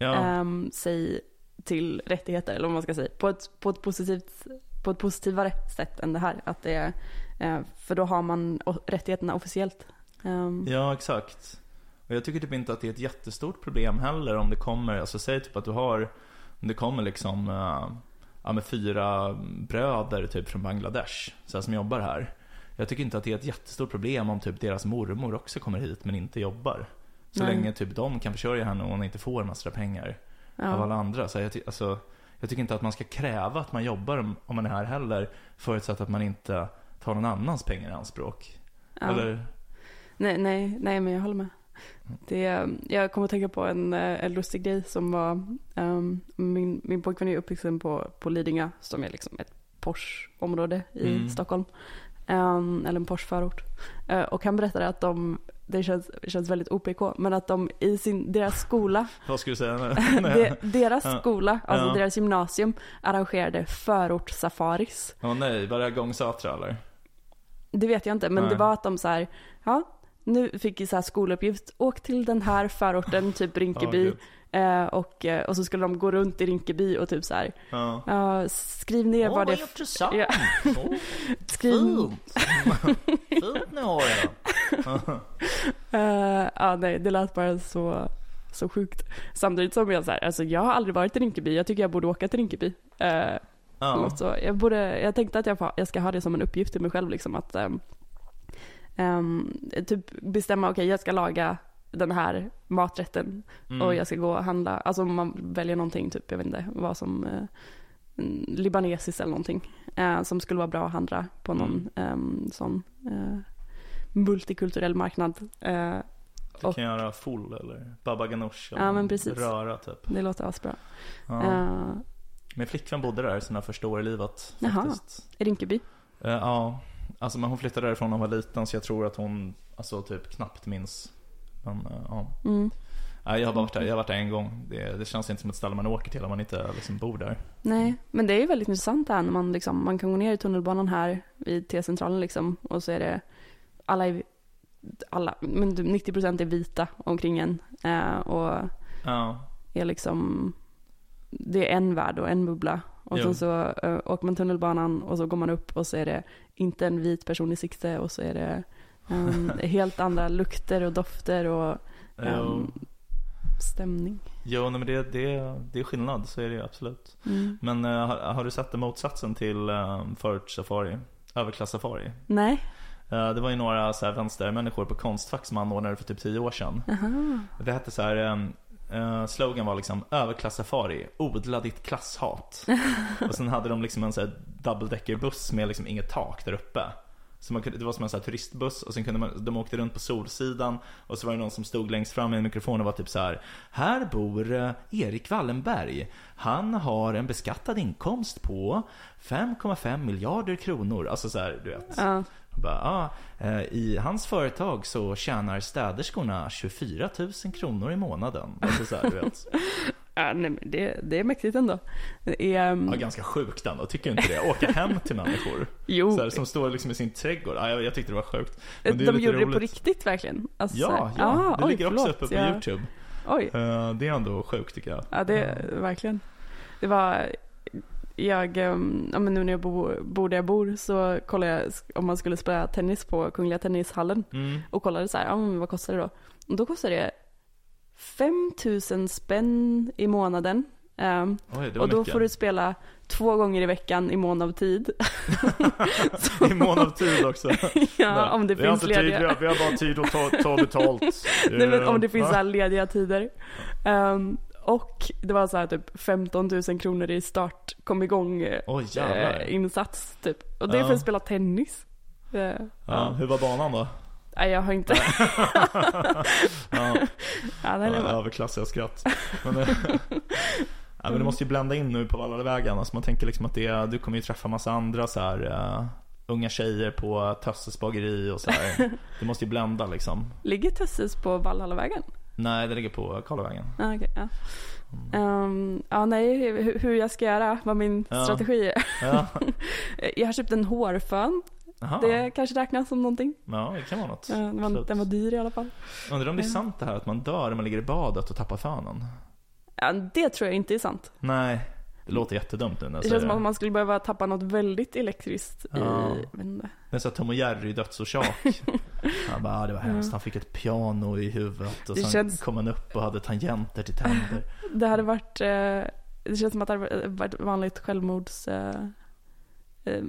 ja, ehm, sig till rättigheter eller vad man ska säga. På ett, på ett, positivt, på ett positivare sätt än det här. Att det är, eh, för då har man rättigheterna officiellt. Ehm, ja, exakt. Och jag tycker typ inte att det är ett jättestort problem heller om det kommer, alltså säg typ att du har, om det kommer liksom, eh, ja med fyra bröder typ från Bangladesh, så här, som jobbar här. Jag tycker inte att det är ett jättestort problem om typ deras mormor också kommer hit men inte jobbar. Så Nej. länge typ de kan försörja henne och hon inte får massor av pengar av ja. alla andra. Så jag, ty- alltså, jag tycker inte att man ska kräva att man jobbar om, man är här heller, förutsatt att man inte tar någon annans pengar i anspråk. Ja. Eller? Nej, nej, nej, men jag håller med. Det, jag kommer att tänka på en, eh, en lustig grej som var, ehm, min, min pojkvän är uppvuxen på, på Lidingö som är liksom ett Porsche-område i Mm. Stockholm. Ehm, eller en Porsche-förort. Eh, och han berättade att de, det känns, känns väldigt OPK, men att de i sin, deras skola, Vad skulle du säga nu? de, deras Ja. skola, alltså Ja. deras gymnasium, arrangerade förortssafaris. Åh nej, var det gång Sätra eller? Det vet jag inte, men Nej. det var att de så här, ja, nu fick vi så här skoluppgift, åk till den här förorten, typ Rinkeby, gud. Eh, och, eh, och så skulle de gå runt i Rinkeby och typ så här, Ja. ja, skriv ner vad det är, intressant. Ja. Åh, skriv, fint. fint ni har det. eh, ja nej, det lät bara så, så sjukt. Samtidigt som jag så här, alltså jag har aldrig varit i Rinkeby, jag tycker jag borde åka till Rinkeby. Eh, Ja. Så. Jag, borde, jag tänkte att jag, får- jag ska ha det som en uppgift till mig själv. Liksom, att ehm, typ bestämma, okej jag ska laga den här maträtten Mm. och jag ska gå och handla. Alltså om man väljer någonting, typ, jag vet inte vad som, eh, mm, libanesiskt eller någonting. Eh, som skulle vara bra att handla på någon ehm, sån eh, multikulturell marknad. Eh, Du och- kan göra full eller baba ganoush. Ja, men precis. Röra typ. det låter asbra. Ja. Eh, Min flickvän bodde där sina första år i livet. Jaha. Faktiskt. I Rinkeby? Eh, ja, alltså men hon flyttade därifrån när hon var liten så jag tror att hon, alltså typ knappt minns. Men eh, ja. Mm. Jag har bara varit där, jag har varit där en gång. Det, det känns inte som ett ställe man åker till om man inte liksom bor där. Nej, men det är ju väldigt intressant det här när man liksom, man kan gå ner i tunnelbanan här vid T-centralen liksom och så är det alla, är, alla men typ 90% är vita omkring en eh, och Ja, är liksom, det är en värld och en bubbla och Jo. sen så eh, åker man tunnelbanan och så går man upp och så är det inte en vit person i sikte och så är det um, helt andra lukter och dofter och um, stämning. jo nej, men det, det, det är skillnad, så är det ju absolut. Mm. Men eh, har, har du sett motsatsen till uh, förortssafari? Överklass-safari? Nej, Eh, det var ju några så här vänstermänniskor på Konstfack som anordnade för typ 10 år sedan. aha. Det hette så här, um, uh, slogan var liksom överklass-safari, odla ditt klasshat. och sen hade de liksom en så här double-decker-buss med liksom inget tak där uppe. Så man kunde, det var som en så här turistbuss och sen kunde man, de åkte runt på Solsidan och så var det någon som stod längst fram med en mikrofon och var typ så här. Här bor eh, Erik Wallenberg. Han har en beskattad inkomst på 5,5 miljarder kronor. Alltså så här, du vet. Ja. Bara, ah, I hans företag så tjänar städerskorna 24 000 kronor i månaden. Alltså så här, du vet. Ja, nej, det, det är mäktigt ändå. Det är, um, Ja, ganska sjukt ändå, tycker inte det? Åka hem till människor jo, så här, som står liksom i sin trädgård. Ja, jag, jag tyckte det var sjukt. Men det är de gjorde det på roligt. riktigt verkligen. Alltså, så Ja, ja, ah, det oj, ligger också förlåt, uppe på jag- YouTube. Oj, Eh, det är ändå sjukt tycker jag. ja det verkligen. Det var, jag, um, ja, men nu när jag bor, bor där jag bor så kollar jag om man skulle spela tennis på Kungliga Tennishallen Mm. och kollade så här, ja men vad kostar det då? Och då kostar det 5000 spänn i månaden. Ehm, Oj, och då mycket. får du spela två gånger i veckan i mån av tid. I mån av tid också. ja, om det vi finns inte tid, vi lediga. har, vi har bara tid att ta, ta betalt. Nej, men om det finns Va? så lediga tider. Ehm, och det var så här typ 15 000 kronor i start, kom igång eh, jävlar. eh, insats typ. Och det är Ja. för att spela tennis. Eh, Ja, ja. hur var banan då? Nej, jag har inte. Ja, ja, var... överklassiga skratt. Men, ja, men du måste ju blända in nu på Vallavägen. Alltså man tänker liksom att det, du kommer ju träffa massa andra så här uh, unga tjejer på Tösses bageri och så här. Du måste ju blända liksom. Ligger Tösses på Valhallavägen? Nej, det ligger på Karlavägen. Ah, okay, ja. Ehm, ja, nej, hur, hur jag ska göra, vad min Ja. strategi är. Ja, Jag har köpt en hårfön. Jaha. Det kanske räknas som någonting. ja det kan vara något. Eh, Den var, den var dyr i alla fall. Undrar om det är sant det här att man dör när man ligger i badet och tappar fönen? Ja, det tror jag inte är sant. Nej, det låter jättedumt nu när jag Det säger känns som att det. man skulle behöva tappa något väldigt elektriskt Ja. i... inte. Det är så Tom och Jerry dödsorsak. Han bara, ah, det var hemskt. Han fick ett piano i huvudet och Det sen känns- kom han upp och hade tangenter till tänder. Det hade varit... Eh, det känns som att det hade varit vanligt självmordsmetod.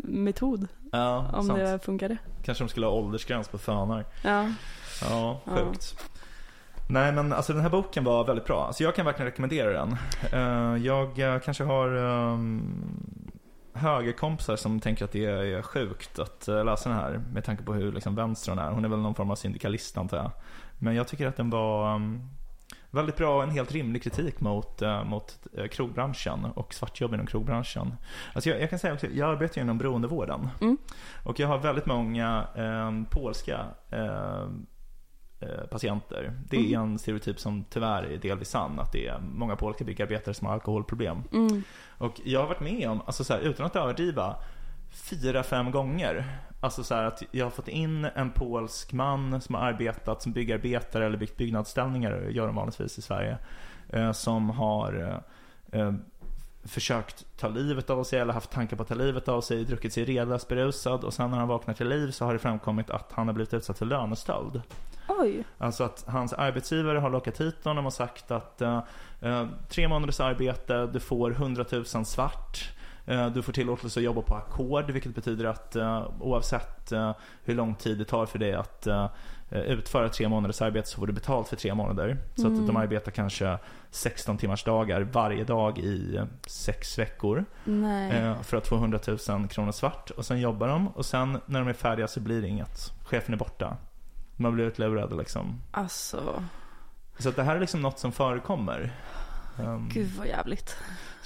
Metod, Ja, om sant. det funkade. Kanske de skulle ha åldersgräns på fönar. Ja. Ja, Ja. sjukt. Nej men alltså den här boken var väldigt bra. Alltså jag kan verkligen rekommendera den. Eh, jag eh, kanske har um, högerkompisar som tänker att det är sjukt att eh, läsa den här. Med tanke på hur liksom, vänstern är. Hon är väl någon form av syndikalist antar jag. Men jag tycker att den var um, väldigt bra och en helt rimlig kritik mot, eh, mot eh, krogbranschen och svartjobb inom krogbranschen. Alltså jag, jag kan säga också, jag arbetar ju inom beroendevården. Mm. Och jag har väldigt många eh, polska eh, eh, patienter. Det är Mm. en stereotyp som tyvärr är delvis sann, att det är många polska byggarbetare som har alkoholproblem. Mm. Och jag har varit med om, alltså så här, utan att överdriva, fyra, fem gånger. Alltså så att jag har fått in en polsk man som har arbetat som byggarbetare eller byggt byggnadsställningar, gör de vanligtvis i Sverige. Eh, som har eh, eh, försökt ta livet av sig eller haft tankar på att ta livet av sig, druckit sig redlöst berusad och sen när han vaknar till liv så har det framkommit att han har blivit utsatt för lönestöld. Oj. Alltså att hans arbetsgivare har lockat hit honom och sagt att eh, tre månaders arbete, du får 100 000 svart. Eh, du får tillåtelse att jobba på ackord, vilket betyder att eh, oavsett eh, hur lång tid det tar för dig att utföra tre månaders arbete så får du betalt för tre månader. Så att Mm. de arbetar kanske 16 timmars dagar varje dag i sex veckor. Nej. För att få 100 000 kronor svart. Och sen jobbar de och sen när de är färdiga så blir det inget. Chefen är borta. Man blir utlurad liksom. Alltså, Så att det här är liksom något som förekommer. Um, gud vad jävligt.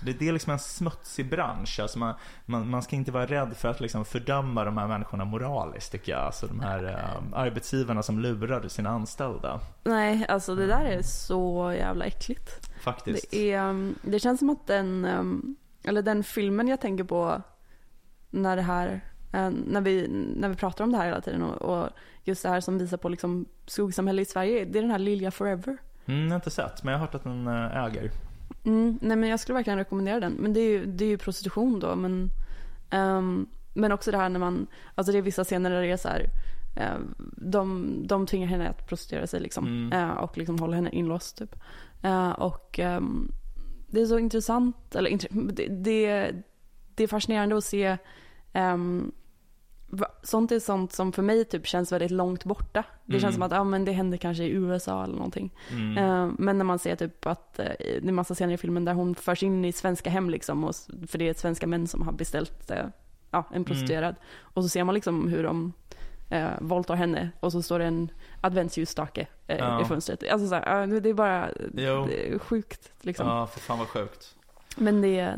Det, det är liksom en smutsig bransch. Alltså man, man, man ska inte vara rädd för att liksom fördöma de här människorna moraliskt tycker jag. Alltså de här um, arbetsgivarna som lurar sina anställda. Nej, alltså det där är så jävla äckligt. Faktiskt. Det, är, um, det känns som att den, um, eller den filmen jag tänker på när det här, eh, när vi, när vi pratar om det här hela tiden och, och just det här som visar på liksom skuggsamhälle i Sverige, det är den här Lilja Forever. Mm, jag har inte sett, men jag har hört att den eh, äger. Mm, nej men jag skulle verkligen rekommendera den. Men det är ju, det är ju prostitution då. Men, ehm, men också det här när man, alltså det är vissa scener där det är så här, eh, de, de tvingar henne att prostituera sig liksom. Mm. Eh, och liksom håller henne inlåst typ. Eh, och ehm, det är så intressant, eller det, det, det är fascinerande att se va- Sånt är sånt som för mig typ känns väldigt långt borta. Det Mm. känns som att ja, men det händer kanske i USA eller någonting. Mm. Eh, Men när man ser typ att eh, det är massa scener i filmen där hon förs in i svenska hem liksom, och, för det är svenska män som har beställt eh, ja, en prostituerad. Och så ser man liksom hur de eh, våldtar henne och så står det en adventsljusstake eh, Ja. i fönstret. Alltså så här, det är bara det är sjukt liksom. Ja, för fan vad sjukt. Men det,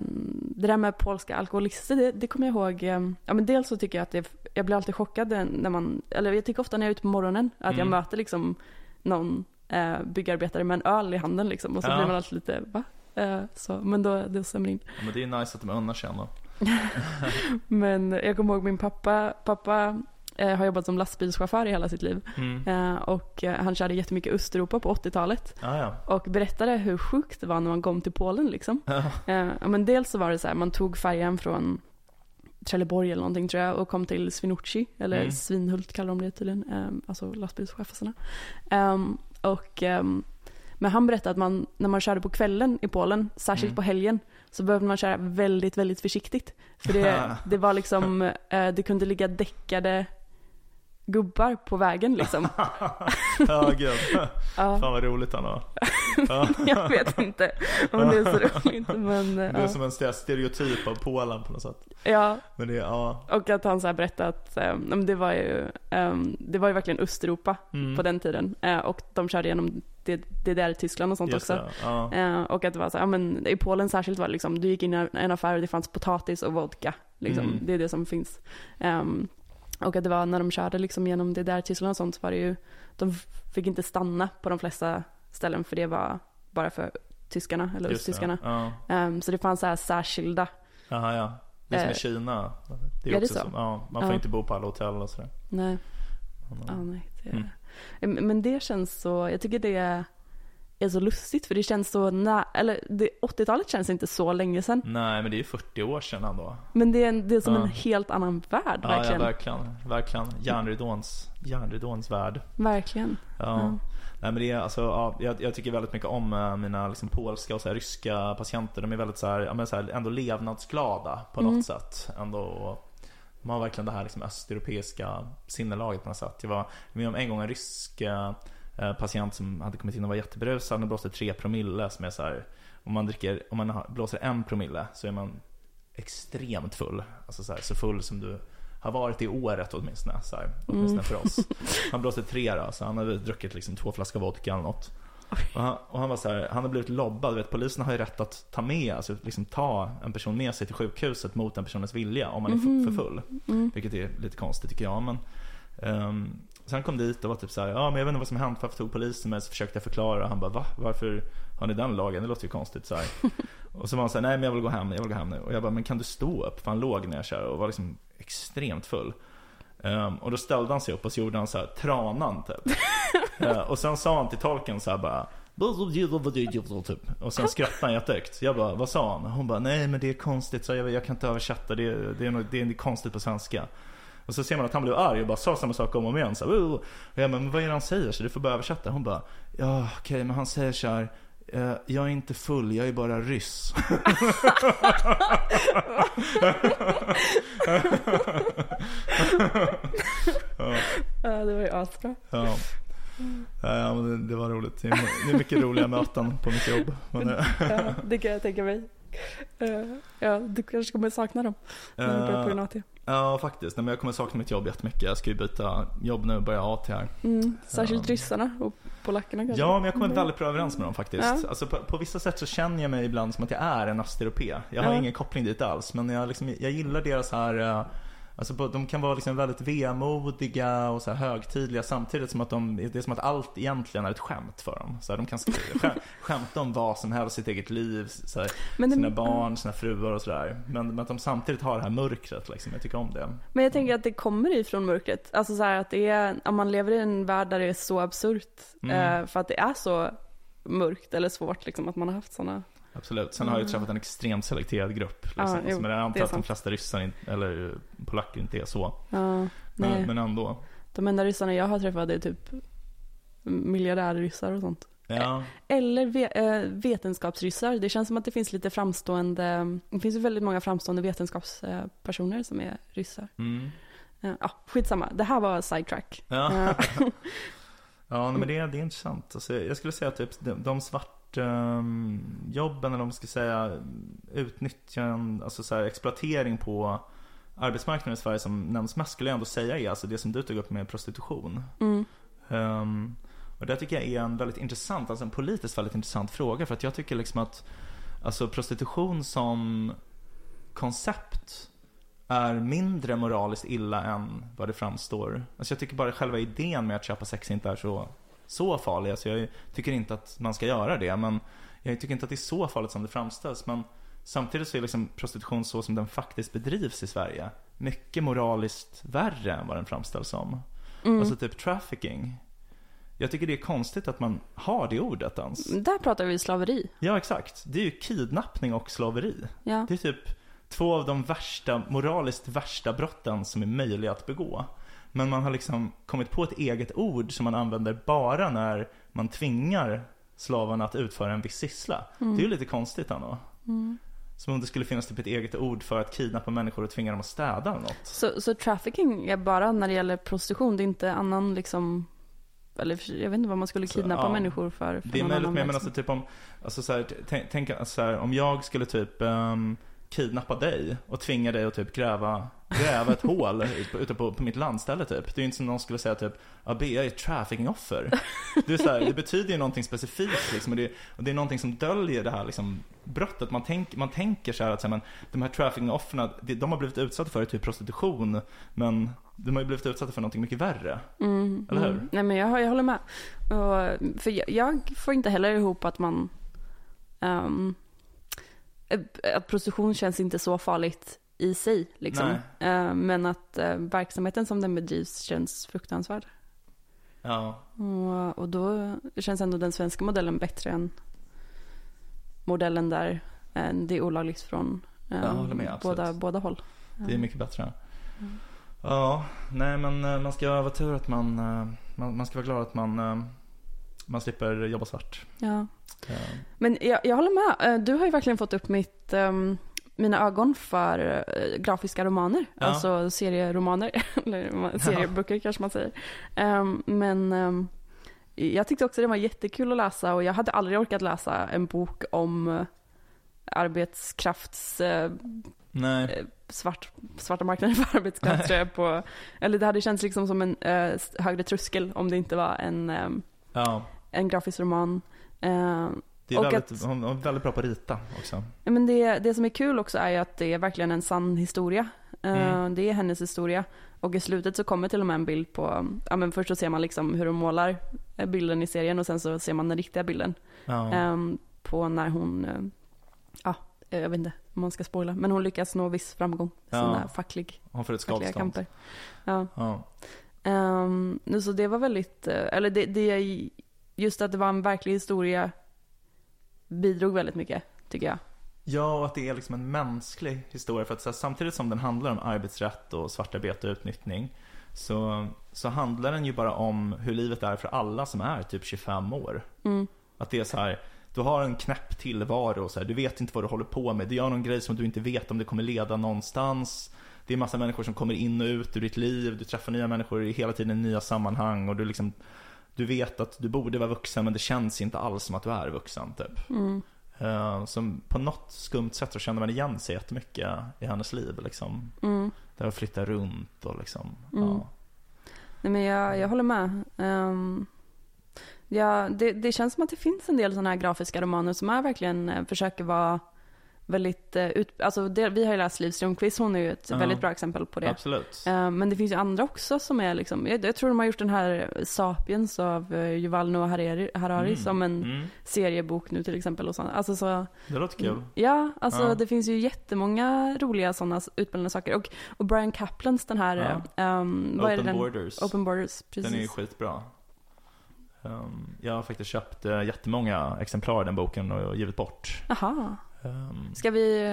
det där med polska alkoholister, det, det kommer jag ihåg. Ja, men dels så tycker jag att det, jag blir alltid chockad när man, eller jag tycker ofta när jag är ute på morgonen, att jag Mm. möter liksom någon eh, byggarbetare med en öl i handen liksom. Och så Ja. blir man alltid lite, va? Eh, så, men då, det stämmer in. Ja, men det är nice att de unnar sig ändå. Men jag kommer ihåg min pappa, pappa eh, har jobbat som lastbilschaufför i hela sitt liv. Mm. Eh, och eh, han körde jättemycket Östeuropa på 80-talet. Ah, ja. Och berättade hur sjukt det var när man kom till Polen liksom. Eh, men dels så var det så här, man tog färjan från Trelleborg eller någonting tror jag och kom till Swinoujscie, eller Mm. Svinhult kallar de det tydligen, eh, alltså lastbilschaufförerna. Um, och ehm, Men han berättade att man, när man körde på kvällen i Polen, särskilt Mm. på helgen, så behövde man köra väldigt, väldigt försiktigt. För det, det var liksom, eh, det kunde ligga däckade gubbar på vägen liksom. ja, gud. Ja, Fan vad roligt han har. Ja. jag vet inte om det är så roligt men Det är ja. som en stereotyp av Polen på något sätt. ja. Men det ja. Och att han så här berättade att men det, var ju, eh, det var ju verkligen Östeuropa Mm. på den tiden. Eh, och de körde genom det, det där Tyskland och sånt Just också. ja. Eh, och att det var så här, ja, men i Polen särskilt var det liksom, du gick in i en affär och det fanns potatis och vodka. Liksom. Mm. Det är det som finns. Ehm, och att det var när de körde liksom genom det där Tyskland och sånt så var det ju, de fick inte stanna på de flesta ställen för det var bara för tyskarna eller Just det, östtyskarna. Ja. Ehm, så det fanns så här särskilda, Jaha, ja. Det är som i Eh, Kina. Det är, är det också så? Som, ja, man får Ja. inte bo på alla hotell och sådär. nej, ja, nej det, Mm. Men det känns så, jag tycker det är, så lustigt för det känns så nä, eller det, 80-talet känns inte så länge sedan. Nej, men det är ju 40 år sedan ändå. Men det är, en- det är som Ja. en helt annan värld Ja, verkligen. ja, verkligen. Verkligen. Järnridåns, järnridåns värld. verkligen. Ja. Ja. Nej men det är alltså, ja, jag, jag tycker väldigt mycket om eh, mina liksom, polska och så här, ryska patienter. De är väldigt så här, ja, men, så här, ändå levnadsglada på Mm. något sätt. Ändå, de har verkligen det här liksom, östeuropeiska sinnelaget på något sätt. Jag var med om en gång en rysk eh, patient som hade kommit in och var jätteberusad. Han blåste tre promille som är så här, om man dricker, om man blåser en promille så är man extremt full. Alltså så, här, så full som du har varit i året åtminstone. Så här, åtminstone för oss. Han blåste tre då, så han hade druckit liksom två flaskor vodka eller något. Och han, och han var så här, han har blivit lobbad. Vet, polisen har ju rätt att ta med, alltså liksom ta en person med sig till sjukhuset mot den personens vilja om man är Mhm. för, för full. Mm. Vilket är lite konstigt tycker jag. Men, um, så han kom dit och var typ så här, ja men jag vet inte vad som hänt, varför tog polisen mig? Så försökte jag förklara och han bara, va? Varför har ni den lagen? Det låter ju konstigt så här. Och så var han så här, nej men jag vill gå hem, jag vill gå hem nu. Och jag bara, men kan du stå upp? För han låg ner så här och var liksom extremt full. Ehm, och då ställde han sig upp och så gjorde han så här tranan typ. Eh, och sen sa han till tolken så här bara typ. Och sen skrattade han jättehögt. Jag bara, vad sa han? Hon bara, nej men det är konstigt, så jag, jag kan inte översätta, det, det, är, det är konstigt på svenska. Och så ser man att han blev arg och bara sa samma sak om och om igen. Så här, "Oh." och jag bara, men vad är det han säger? Så du får bara översätta. Hon bara, ja okej men han säger så här. "Eh, Jag är inte full, jag är bara ryss. Ja, det var ju asbra. Ja. Ja, men det, var roligt. Det är, mycket roliga möten på mitt jobb. Men, eh, Ja, det kan jag tänka mig. Eh, Ja, du kanske kommer sakna dem när du börjar på eh, gymnasiet. Ja, faktiskt. Nej, men jag kommer sakna mitt jobb jättemycket. Jag ska ju byta jobb nu och börja AT här. Mm, särskilt ja. ryssarna och polackerna kanske. Ja, men jag kommer Mm. väldigt bra överens med dem faktiskt. Ja. Alltså, på, på vissa sätt så känner jag mig ibland som att jag är en östeuropé. Jag har Ja. ingen koppling dit alls. Men jag, liksom, jag gillar deras här eh, Alltså på, de kan vara liksom väldigt vemodiga och så här högtidliga samtidigt som att de, det är som att allt egentligen är ett skämt för dem. Så här, de kan sk- skä, skämta om vad som helst, sitt eget liv, så här, det- sina barn, sina fruar och sådär. Men, men att de samtidigt har det här mörkret liksom. Jag tycker om det. Men jag tänker att det kommer ifrån mörkret. Alltså så här att det är, om man lever i en värld där det är så absurt. Mm. Eh, för att det är så mörkt eller svårt liksom att man har haft sådana. Absolut. Sen har jag ju träffat en extremt selekterad grupp. Liksom, Mm. Ja, jo, men jag det antar att de flesta ryssar, eller polacker inte är så. Ja. Men, men ändå. De enda ryssarna jag har träffat är typ miljardärryssar och sånt. Ja, Eller eh, vetenskapsryssar. Det känns som att det finns lite framstående, det finns ju väldigt många framstående vetenskapspersoner som är ryssar. mm. Eh, Ja, skitsamma. Det här var sidetrack. ja. Eh, ja men det, är- det är intressant. Alltså, jag skulle säga att typ, de, de svartjobben, eller om man ska säga utnyttjande, alltså så här, exploatering på arbetsmarknaden i Sverige som nämns mest skulle jag ändå säga är alltså det som du tog upp med prostitution. Mm. Ehm, och det tycker jag är en väldigt intressant, alltså en politiskt väldigt intressant fråga. För att jag tycker liksom att alltså prostitution som koncept är mindre moraliskt illa än vad det framstår. Alltså jag tycker bara själva idén med att köpa sex inte är så, så farlig. Alltså jag tycker inte att man ska göra det. Men jag tycker inte att det är så farligt som det framställs. Men samtidigt så är liksom prostitution så som den faktiskt bedrivs i Sverige mycket moraliskt värre än vad den framställs som. Mm. Alltså typ trafficking. Jag tycker det är konstigt att man har det ordet ens. Där pratar vi slaveri. Ja, exakt. Det är ju kidnappning och slaveri. Ja. Det är typ två av de värsta, moraliskt värsta brotten som är möjliga att begå. Men man har liksom kommit på ett eget ord som man använder bara när man tvingar slavarna att utföra en viss syssla. Det är ju lite konstigt ändå. Mm. Som om det skulle finnas typ ett eget ord för att kidnappa människor och tvinga dem att städa eller något. Så, så trafficking är bara när det gäller prostitution, det är inte annan liksom eller jag vet inte vad man skulle Så, kidnappa ja. människor för. för Det är möjligt, men jag menar alltså typ om, alltså så här, tänk, tänk alltså så här, om jag skulle typ um, kidnappa dig och tvinga dig att typ gräva, gräva ett hål ute på, på mitt landställe typ. Det är ju inte som någon skulle säga typ, ja Bea är ett trafficking-offer. Det, är så här, det betyder ju någonting specifikt liksom, och det, och det är någonting som döljer det här liksom, brottet. Man, tänk, man tänker så här att så här, men, de här trafficking-offren, de, de har blivit utsatta för typ prostitution, men de har ju blivit utsatta för någonting mycket värre. Mm, Eller hur? mm. Nej men jag, jag håller med. Och, för jag, jag får inte heller ihop att man... ehm, att prostitution känns inte så farligt i sig. Liksom. Eh, men att eh, verksamheten som den bedrivs känns fruktansvärd. Ja, Och, och då känns ändå den svenska modellen bättre än modellen där eh, det är olagligt från eh, med, båda, båda håll. det är mycket bättre. Mm. Ja, nej men eh, man ska vara tur att man, eh, man, man ska vara glad att man, eh, man slipper jobba svart. Ja. Ja. Men jag, jag håller med. Eh, Du har ju verkligen fått upp mitt, ehm, mina ögon för eh, grafiska romaner. Ja. Alltså serieromaner. Eller serieböcker kanske man säger. Ehm, men ehm, jag tyckte också det var jättekul att läsa och jag hade aldrig orkat läsa en bok om eh, arbetskrafts... eh, Nej, svart, svarta marknaden för arbetskraft tror jag på. Eller det hade känts liksom som en eh, högre tröskel om det inte var en, ehm, ja. En grafisk roman. Ehm, Det är Och väldigt, att- hon hon är väldigt bra på att rita också. Ja, men det, det som är kul också är ju att det är verkligen en sann historia. Eh, Mm. Det är hennes historia. Och i slutet så kommer till och med en bild på, ja men först så ser man liksom hur de målar eh, bilden i serien och sen så ser man den riktiga bilden. Ja. Ehm, på när hon, eh, ja, jag vet inte om man ska spoila, men hon lyckas nå viss framgång Ja. sina facklig, Hon får ett fackliga skadestånd. kamper. Ja. Ja. Um, så det var väldigt, eh, eller det, det, just att det var en verklig historia bidrog väldigt mycket, tycker jag. ja, och att det är liksom en mänsklig historia. För att här, samtidigt som den handlar om arbetsrätt och svartarbete och utnyttjning så, så handlar den ju bara om hur livet är för alla som är typ 25 år. Mm. Att det är så här, du har en knäpp tillvaro och så här, du vet inte vad du håller på med. Du gör någon grej som du inte vet om det kommer leda någonstans. Det är massa människor som kommer in och ut ur ditt liv. Du träffar nya människor i hela tiden i nya sammanhang och du liksom du vet att du borde vara vuxen men det känns inte alls som att du är vuxen typ. Mm. Uh, som på något skumt sätt så känner man igen sig jättemycket i hennes liv liksom. Mm. Där att flytta runt och liksom, Mm. ja. Nej, men jag, jag håller med. Ehm, ja, det, det känns som att det finns en del sådana här grafiska romaner som är verkligen eh, försöker vara väldigt, eh, ut, alltså det, vi har ju läst Liv Strömquist, hon är ju ett Ja. väldigt bra exempel på det. Absolut. Ehm, men det finns ju andra också som är liksom, jag, jag tror de har gjort den här Sapiens av uh, Yuval Noah Harari, Harari Mm. som en Mm. seriebok nu till exempel. Och sånt. Alltså så, Det låter kul. Ja, alltså Ja. det finns ju jättemånga roliga sådana utbildande saker. Och, och Brian Kaplans den här, ehm, vad är det Open den? Borders. Open Borders, precis. Den är ju skitbra. Um, jag har faktiskt köpt uh, jättemånga exemplar av den boken och givit bort. Jaha. Um, Ska vi,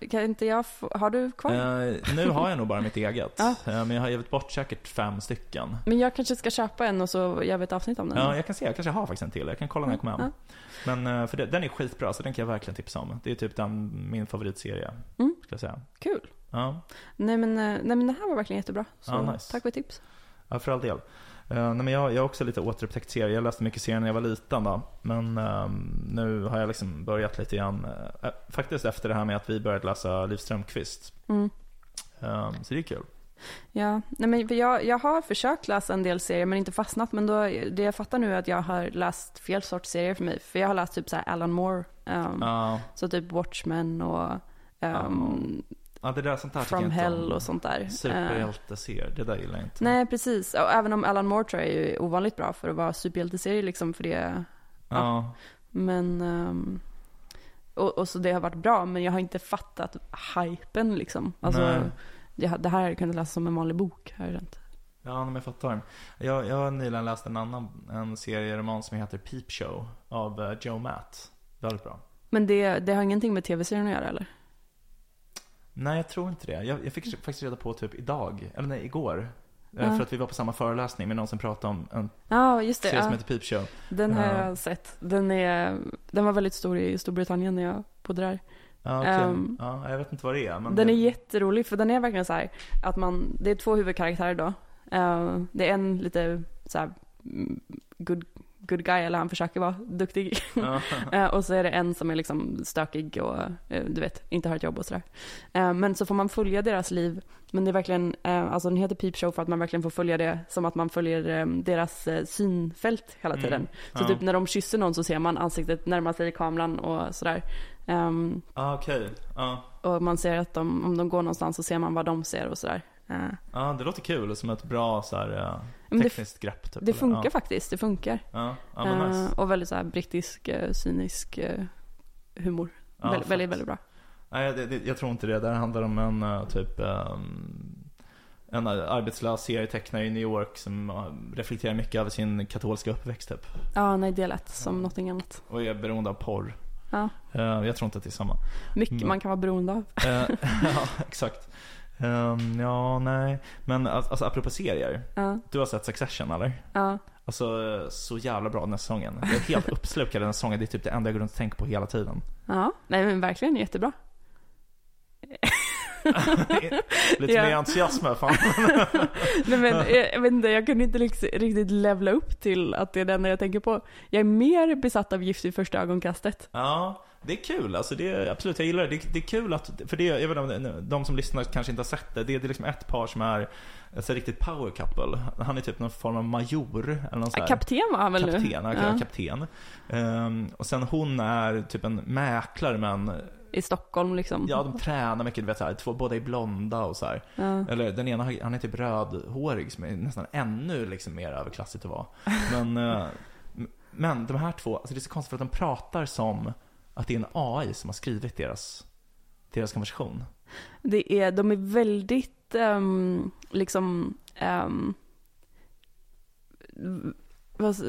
eh, kan inte jag få, har du kvar? eh, nu har jag nog bara mitt eget. Ja. Eh, men jag har givit bort säkert fem stycken. Men jag kanske ska köpa en och så gör vi ett avsnitt om den. Ja, jag kan se. Jag kanske har faktiskt en till. Jag kan kolla när jag kommer hem. Men för det, den är skitbra, så den kan jag verkligen tipsa om. Det är typ den, min favoritserie, Mm. skulle jag säga. Kul. Ja, Nej men, nej men det här var verkligen jättebra. Så nice. tack för tips. ja för all del. Uh, nej, men jag, jag har också lite återupptäckt serier. Jag läste mycket serier när jag var liten då. Men ehm, nu har jag liksom börjat lite grann. eh, faktiskt efter det här med att vi började läsa Liv Strömquist. Mm. Ehm, så det är kul. Ja, nej men jag, jag har försökt läsa en del serier men inte fastnat. Men då, det jag fattar nu är att jag har läst fel sorts serier för mig. För jag har läst typ så Alan Moore. ehm, Ja, Så typ Watchmen och ehm, ja, det där sånt där From Hell och sånt där. Superhjälteserier, det där gillar jag inte. nej, precis. Och även om Alan Moore tror jag är ju ovanligt bra för att vara superhjälteserie liksom för det. Ja, Men, ehm, och, och så det har varit bra men jag har inte fattat hypen liksom. Alltså, jag, det här hade jag kunnat läsa som en vanlig bok har jag känt. ja men jag fattar. Jag, jag har nyligen läst en annan en serieroman som heter Peep Show av eh, Joe Matt. Väldigt bra. Men det, det har ingenting med tv-serien att göra eller? Nej, jag tror inte det. Jag, jag fick faktiskt reda på typ idag, eller nej, igår. Eh, Ja. För att vi var på samma föreläsning med någon som pratade om en Ja, just det. serie som Ja. heter Peep Show. Den har Ja. jag sett. Den, är, den var väldigt stor i Storbritannien när jag bodde där. Ja, okej. Ehm, ja, jag vet inte vad det är. Men Den det... är jätterolig för den är verkligen så här att man, det är två huvudkaraktärer då. Eh, det är en lite så här mm, good, good guy, eller han försöker vara duktig. Ja. Eh, och så är det en som är liksom stökig och eh, du vet, inte har ett jobb och sådär. Eh, men så får man följa deras liv. Men det är verkligen, alltså den heter Peep Show för att man verkligen får följa det som att man följer deras synfält hela Mm. tiden. Så Ja. typ när de kysser någon så ser man ansiktet närma sig kameran och sådär. Ehm, Ah, okej. Ja. och man ser att de, om de går någonstans så ser man vad de ser och sådär. Ja, det låter kul. Som ett bra så här, eh, men det, tekniskt grepp. Typ, det eller? funkar ja. faktiskt, det funkar. Ja, ja nice. Eh, och väldigt så här brittisk, eh, cynisk humor. Ja, väldigt, väldigt, väldigt bra. Nej, det, det, jag tror inte det. Det handlar om en typ ehm, en arbetslös serietecknare i New York som reflekterar mycket över sin katolska uppväxt typ. Ja, nej det lät som någonting annat. Och är beroende av porr. Ja. Eh, jag tror inte att det är samma. Mycket Mm. man kan vara beroende av. Eh, ja, exakt. Ehm, ja, nej. Men alltså, apropå serier. Ja, Du har sett Succession eller? ja. Alltså eh, så jävla bra den här säsongen. Jag är helt uppslukad den här säsongen. Det är typ det enda jag går runt och tänker på hela tiden. ja. Nej men verkligen jättebra. Lite Ja. mer entusiasm här, fan. Nej men jag, jag vet inte, jag kunde inte liksom, riktigt levla upp till att det är det enda jag tänker på. Jag är mer besatt av Gift i första ögonkastet. Ja, det är kul. Alltså det är, absolut, jag gillar det. det. Det är kul att, för det, jag vet inte, de som lyssnar kanske inte har sett det. Det är, det är liksom ett par som är ett riktigt power couple. Han är typ någon form av major eller någon sån. Kapten var han väl nu? Kapten, ja. Kapten. Ehm, och sen hon är typ en mäklare men I Stockholm liksom. Ja, de tränar mycket, du vet så här, två, båda är blonda och så här. Ja. Eller den ena, han är typ rödhårig som är nästan ännu liksom mer överklassigt att vara. Men, eh, men de här två, alltså det är så konstigt för att de pratar som att det är en AI som har skrivit deras, deras konversation. Det är, de är väldigt ehm, liksom, um,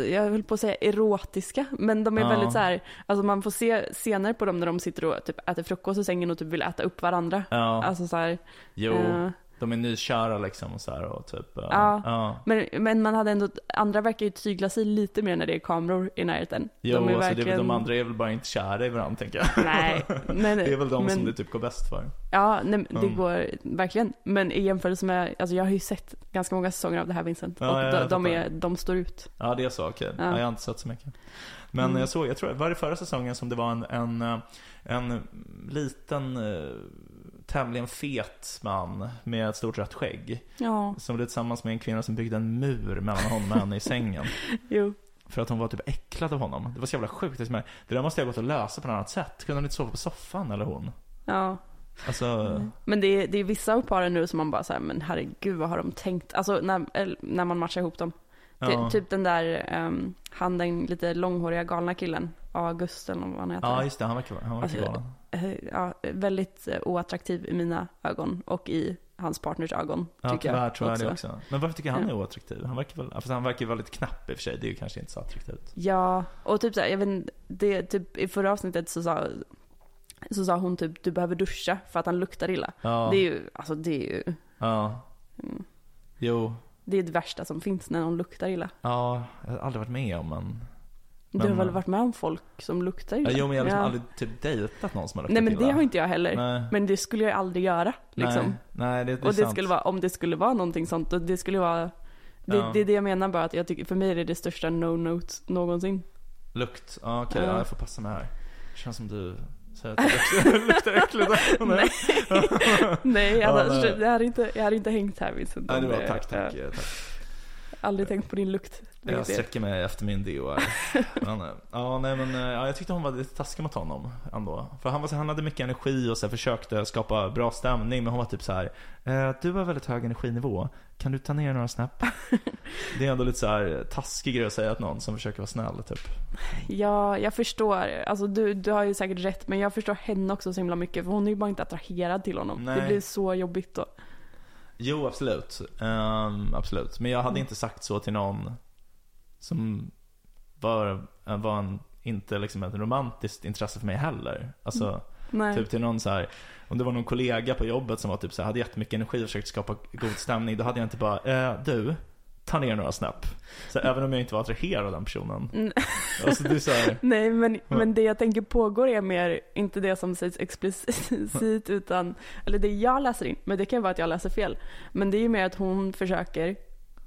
jag höll på att säga erotiska, men de är Ja. väldigt så här, alltså man får se scener på dem när de sitter och typ äter frukost i sängen och typ vill äta upp varandra. Ja, Alltså så här, jo, eh, de är nykära liksom och så här och typ. Ja. ja. men, men man hade ändå, andra verkar ju tygla sig lite mer när det är kameror i närheten. Jo, de är alltså det verkligen, de andra är väl bara inte kära i varandra tänker jag. Nej, men, Det är väl de men, som det typ går bäst för. Ja, nej, det Mm. går verkligen. Men i jämförelse med, alltså jag har ju sett ganska många säsonger av det här Vincent. Ja, och de, de, är, de står ut. Ja, det är så, okej. Ja. jag har inte sett så mycket. Men Mm. jag såg, jag tror, var det förra säsongen som det var en, en, eh, en liten, eh, tämligen fet man med ett stort rött skägg. Ja, Som blev tillsammans med en kvinna som byggde en mur mellan honom och henne i sängen. jo. För att hon var typ äcklad av honom. Det var så jävla sjukt. Det, där måste jag gått och lösa på något annat sätt. Kunde hon inte sova på soffan eller hon? Ja. Alltså, Men det är, det är vissa av paren nu som man bara säger, men herregud vad har de tänkt? Alltså när, när man matchar ihop dem. Ja. Typ den där, um, han den lite långhåriga galna killen, August eller vad han heter. Ja, just det. Han verkar, han verkar Alltså, galen. Eh, ja, väldigt eh, oattraktiv i mina ögon och i hans partners ögon. Ja, tycker tyvärr jag tror jag också. det också. Men varför tycker jag han är oattraktiv? Han verkar väl, fast han verkar väldigt knapp i och för sig. Det är ju kanske inte så attraktivt. Ja, och typ så här, jag vet det, typ i förra avsnittet så sa, så sa hon typ du behöver duscha för att han luktar illa. Ja. Det är ju, alltså det är ju, Ja. mm, Jo. Det är det värsta som finns när någon luktar illa. Ja, jag har aldrig varit med om en... Du har Men- väl varit med om folk som luktar illa? Ja, jo, men jag har liksom Ja. aldrig typ dejtat någon som har luktat Nej men det illa. har inte jag heller. Nej. Men det skulle jag aldrig göra. Liksom. Nej, nej det, det är och det sant. skulle vara, om det skulle vara någonting sånt, det skulle vara det, Ja. det är det jag menar bara, att jag tycker, för mig är det det största no-note någonsin. Lukt, ja okej, Ja. ja. jag får passa mig här. Det känns som du säger att det luktar äckligt. Nej. Nej, Ja, annars, nej. jag, hade inte, jag hade inte hängt här Vincent. Nej, det var tack, tack. tack. aldrig tänkt på din lukt. Jag sträcker mig efter min här. Men, eh, ja, nej men eh, ja, jag tyckte hon var lite taskig mot honom ändå. För han, var, han hade mycket energi och så här, försökte skapa bra stämning. Men hon var typ så här. Eh, du har väldigt hög energinivå. Kan du ta ner några snäpp? Det är ändå lite så här taskig grej att säga till någon som försöker vara snäll typ. Ja, jag förstår. Alltså du, du har ju säkert rätt, men jag förstår henne också så himla mycket. För hon är ju bara inte attraherad till honom. Nej. Det blir så jobbigt då. Jo, absolut. Ehm, absolut. Men jag hade Mm. inte sagt så till någon som var, var en, inte liksom ett romantiskt intresse för mig heller. Alltså, Nej. Typ till någon så här, om det var någon kollega på jobbet som var typ så här, hade jättemycket energi och försökte skapa god stämning. Då hade jag inte bara, eh, du, ta ner några snäpp. Så även om jag inte var attraherad av den personen. Mm. Alltså det är här, Nej, men, men det jag tänker pågår är mer, inte det som sägs explicit, utan, eller det jag läser in, men det kan vara att jag läser fel. Men det är ju mer att hon försöker,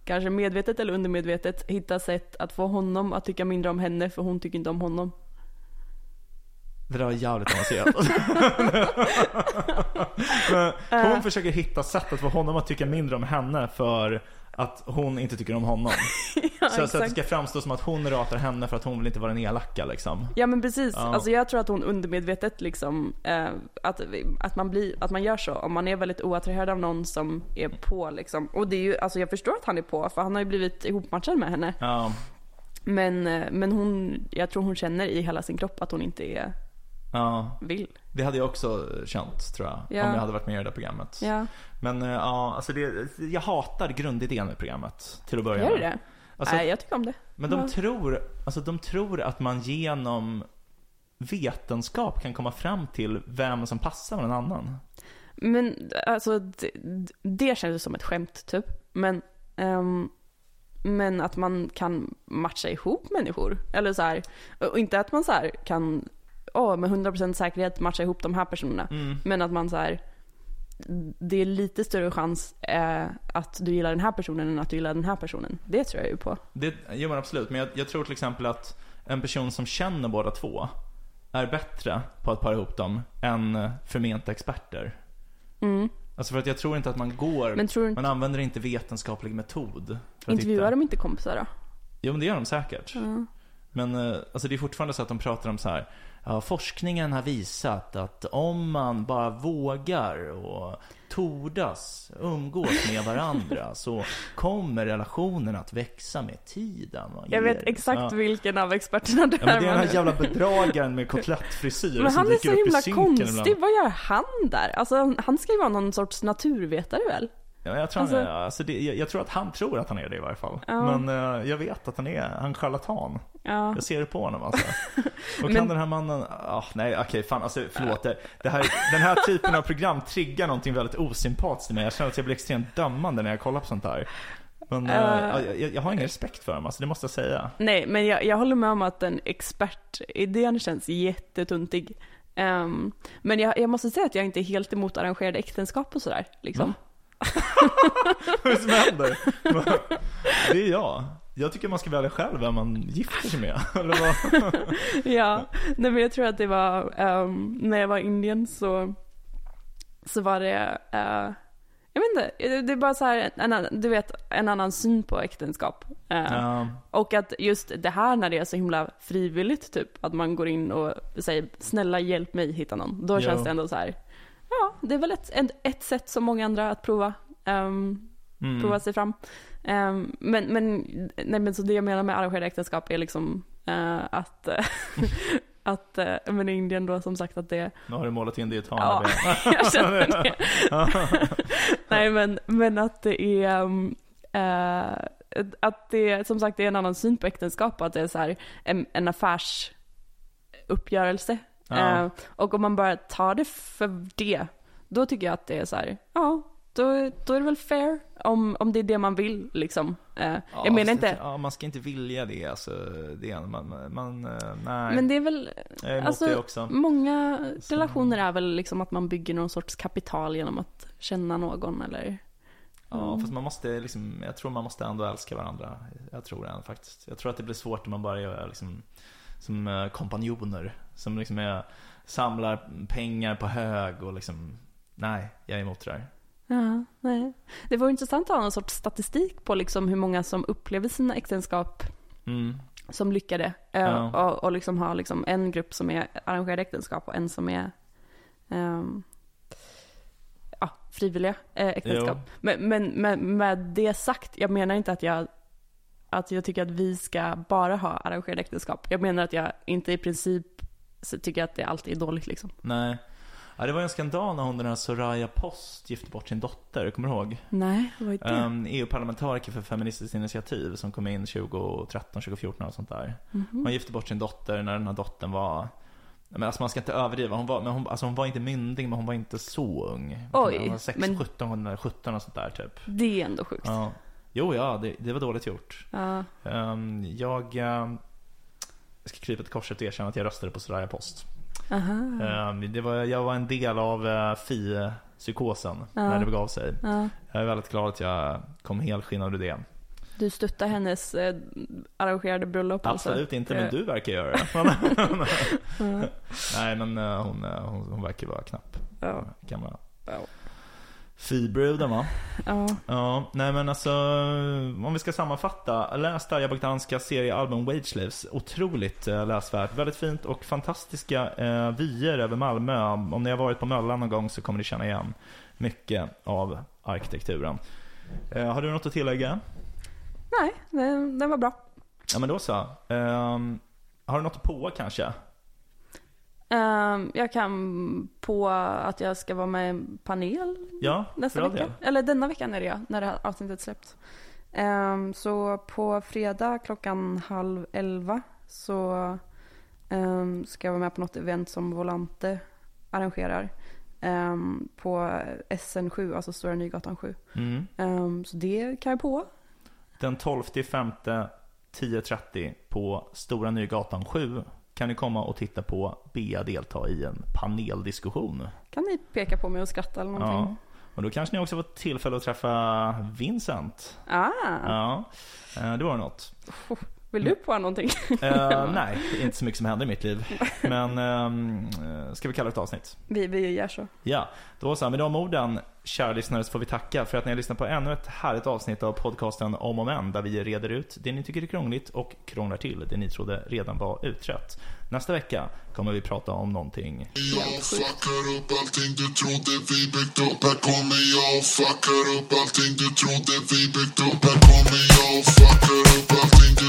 kanske medvetet eller undermedvetet, hitta sätt att få honom att tycka mindre om henne för hon tycker inte om honom det där var jävligt avancerat. Hon försöker hitta sätt att få honom att tycka mindre om henne för att hon inte tycker om honom. Ja, så, så att det ska framstå som att hon ratar henne för att hon vill inte vara den elaka liksom. Ja men precis, Ja. alltså jag tror att hon undermedvetet liksom, eh, att, att, man blir, att man gör så. Om man är väldigt oattraherad av någon som är på liksom. Och det är ju, alltså jag förstår att han är på, för han har ju blivit ihopmatchad med henne. Ja, Men, eh, men hon, jag tror hon känner i hela sin kropp att hon inte är, ja. vill. Det hade jag också känt tror jag. Ja. Om jag hade varit med i det där programmet. Ja, Men eh, ja, alltså det, jag hatar grundidén med programmet. Till att börja gör du med. det? Alltså, Nej, jag tycker om det. Men de tror, alltså de tror att man genom vetenskap kan komma fram till vem som passar med en annan. Men alltså det, det känns som ett skämt typ. Men, ehm, men att man kan matcha ihop människor. Eller så här, och inte att man så här kan, åh med 100% säkerhet matcha ihop de här personerna. Mm. Men att man så här, det är lite större chans eh, att du gillar den här personen än att du gillar den här personen. Det tror jag ju på. Det, jo men absolut, men jag, jag tror till exempel att en person som känner båda två är bättre på att para ihop dem än eh, förmenta experter. Mm. Alltså för att jag tror inte att man går, Men tror du man använder inte vetenskaplig metod. Intervjuar de inte kompisar då? Jo men det gör de säkert. Ja. Men eh, alltså det är fortfarande så att de pratar om så här. Ja, forskningen har visat att om man bara vågar och tordas umgås med varandra så kommer relationen att växa med tiden. Jag vet exakt ja. vilken av experterna du Ja, men det är den är. här jävla bedragaren med kotlettfrisyr Men han är så himla konstig. ibland. Vad gör han där? Alltså han ska ju vara någon sorts naturvetare väl? Ja, jag, tror Alltså- han är, alltså det, jag, jag tror att han tror att han är det i varje fall. Ja. Men eh, jag vet att han är han charlatan. Ja. Jag ser det på honom alltså. Och Men- kan den här mannen, ah, nej okej fan alltså förlåt. Det, det här, den här typen av program triggar någonting väldigt osympatiskt i mig. Jag känner att jag blir extremt dömande när jag kollar på sånt här. Men ja, jag, jag har ingen respekt för dem alltså, det måste jag säga. Nej, men jag, jag håller med om att den expertidén känns jättetuntig. Ehm, men jag, jag måste säga att jag inte är helt emot arrangerade äktenskap och sådär. Liksom. Va? Vad är det som händer? Det är jag. Jag tycker man ska välja själv vem man gifter sig med. Eller vad? ja, nej men jag tror att det var, ehm, när jag var i Indien så, så var det, eh, jag vet inte, det är bara så här, en, du vet, en annan syn på äktenskap. Eh, Ja, Och att just det här när det är så himla frivilligt, typ, att man går in och säger snälla hjälp mig hitta någon. Då Ja. känns det ändå så här, ja, det är väl ett, ett, ett sätt som många andra att prova, ehm, mm. prova sig fram. Ehm, men, men, nej, men så det jag menar med arrangerade äktenskap är liksom eh, att, att eh, men i Indien då som sagt att det, Nu har du målat in det i ett hörn. Ja, jag känner det. nej men, men att det är, um, eh, att det som sagt är en annan syn på äktenskap att det är så här en, en affärsuppgörelse. Ja. Eh, och om man bara tar det för det, då tycker jag att det är så här, ja, då, då är det väl fair om, om det är det man vill liksom. Eh, Ja, jag menar det- inte, Ja, man ska inte vilja det alltså. Det, man, man, eh, nej. men det är väl, är alltså, många Så- relationer är väl liksom att man bygger någon sorts kapital genom att känna någon eller Ja, Mm. fast man måste liksom, jag tror man måste ändå älska varandra. Jag tror det faktiskt. Jag tror att det blir svårt om man bara är liksom, som eh, kompanjoner. Som liksom är, samlar pengar på hög och liksom, nej, jag är emot det där. Ja, nej. Det vore intressant att ha någon sorts statistik på liksom hur många som upplever sina äktenskap Mm. som lyckade. eh, Ja. Och, och liksom ha liksom en grupp som är arrangerade äktenskap och en som är ehm, ja, frivilliga eh, äktenskap. Men, men med, med det sagt, jag menar inte att jag, att jag tycker att vi ska bara ha arrangerade äktenskap. Jag menar att jag inte i princip tycker att det alltid är dåligt liksom. Nej. Ja, det var en skandal när hon den här Soraya Post gifte bort sin dotter, kommer du ihåg? Nej, vad är det? Um, EU-parlamentariker för Feministiskt initiativ som kom in 2013, 2014 och sånt där. Mhm. Hon gifte bort sin dotter när den här dottern var men alltså man ska inte överdriva. Hon var, men hon, alltså hon var inte myndig, men hon var inte så ung. Oj, Hon var 6, men- 17, hon var 17 och sånt där typ. Det är ändå sjukt. Ja. Ja. Jo, ja, det, det var dåligt gjort. Ehm, jag ehm, ska krypa till korset och erkänna att jag röstade på Soraya Post. Ehm, det var, jag var en del av uh, FI-psykosen när det begav sig. Ja. Jag är väldigt glad att jag kom helskinnad ur det. Du stöttar hennes eh, arrangerade bröllop Absolut alltså? inte, men du verkar göra det. Nej, men eh, hon, eh, hon, hon verkar vara knapp. Ja. Gamla Ja. Fi-bruden va? ja. Ja, nej men alltså om vi ska sammanfatta. Läs Darja Bogdanska seriealbum Wage Slaves. Otroligt eh, läsvärt. Väldigt fint och fantastiska eh, vyer över Malmö. Om ni har varit på Möllan någon gång så kommer ni känna igen mycket av arkitekturen. Eh, har du något att tillägga? Nej, den, den var bra. Ja men då så. Ehm, har du något på kanske? Ehm, jag kan på att jag ska vara med i en panel Ja, nästa vecka. del. Eller denna veckan är det ja, när det här avsnittet släpps. Ehm, så på fredag klockan halv elva så ehm, ska jag vara med på något event som Volante arrangerar. på SN7, alltså Stora Nygatan 7. Mm. Så det kan jag på. Den 12 femte 10.30 på Stora Nygatan 7 kan ni komma och titta på Bea delta i en paneldiskussion. Kan ni peka på mig och skratta eller Ja. någonting? Och då kanske ni också får tillfälle att träffa Vincent. Ah, Ja, eh, det var något. Vill du på någonting? Eh, nej, det är inte så mycket som händer i mitt liv. Men eh, ska vi kalla det ett avsnitt? vi, vi gör så. Ja, då så. Med de orden, kära lyssnare, så får vi tacka för att ni har lyssnat på ännu ett härligt avsnitt av podcasten Om och Men, där vi reder ut det ni tycker är krångligt och krånglar till det ni trodde redan var utrett. Nästa vecka kommer vi prata om någonting Jag fuckar upp allting du trodde vi byggt upp Här kommer jag och fuckar upp allting du trodde vi byggt upp Här kommer jag och fuckar upp allting du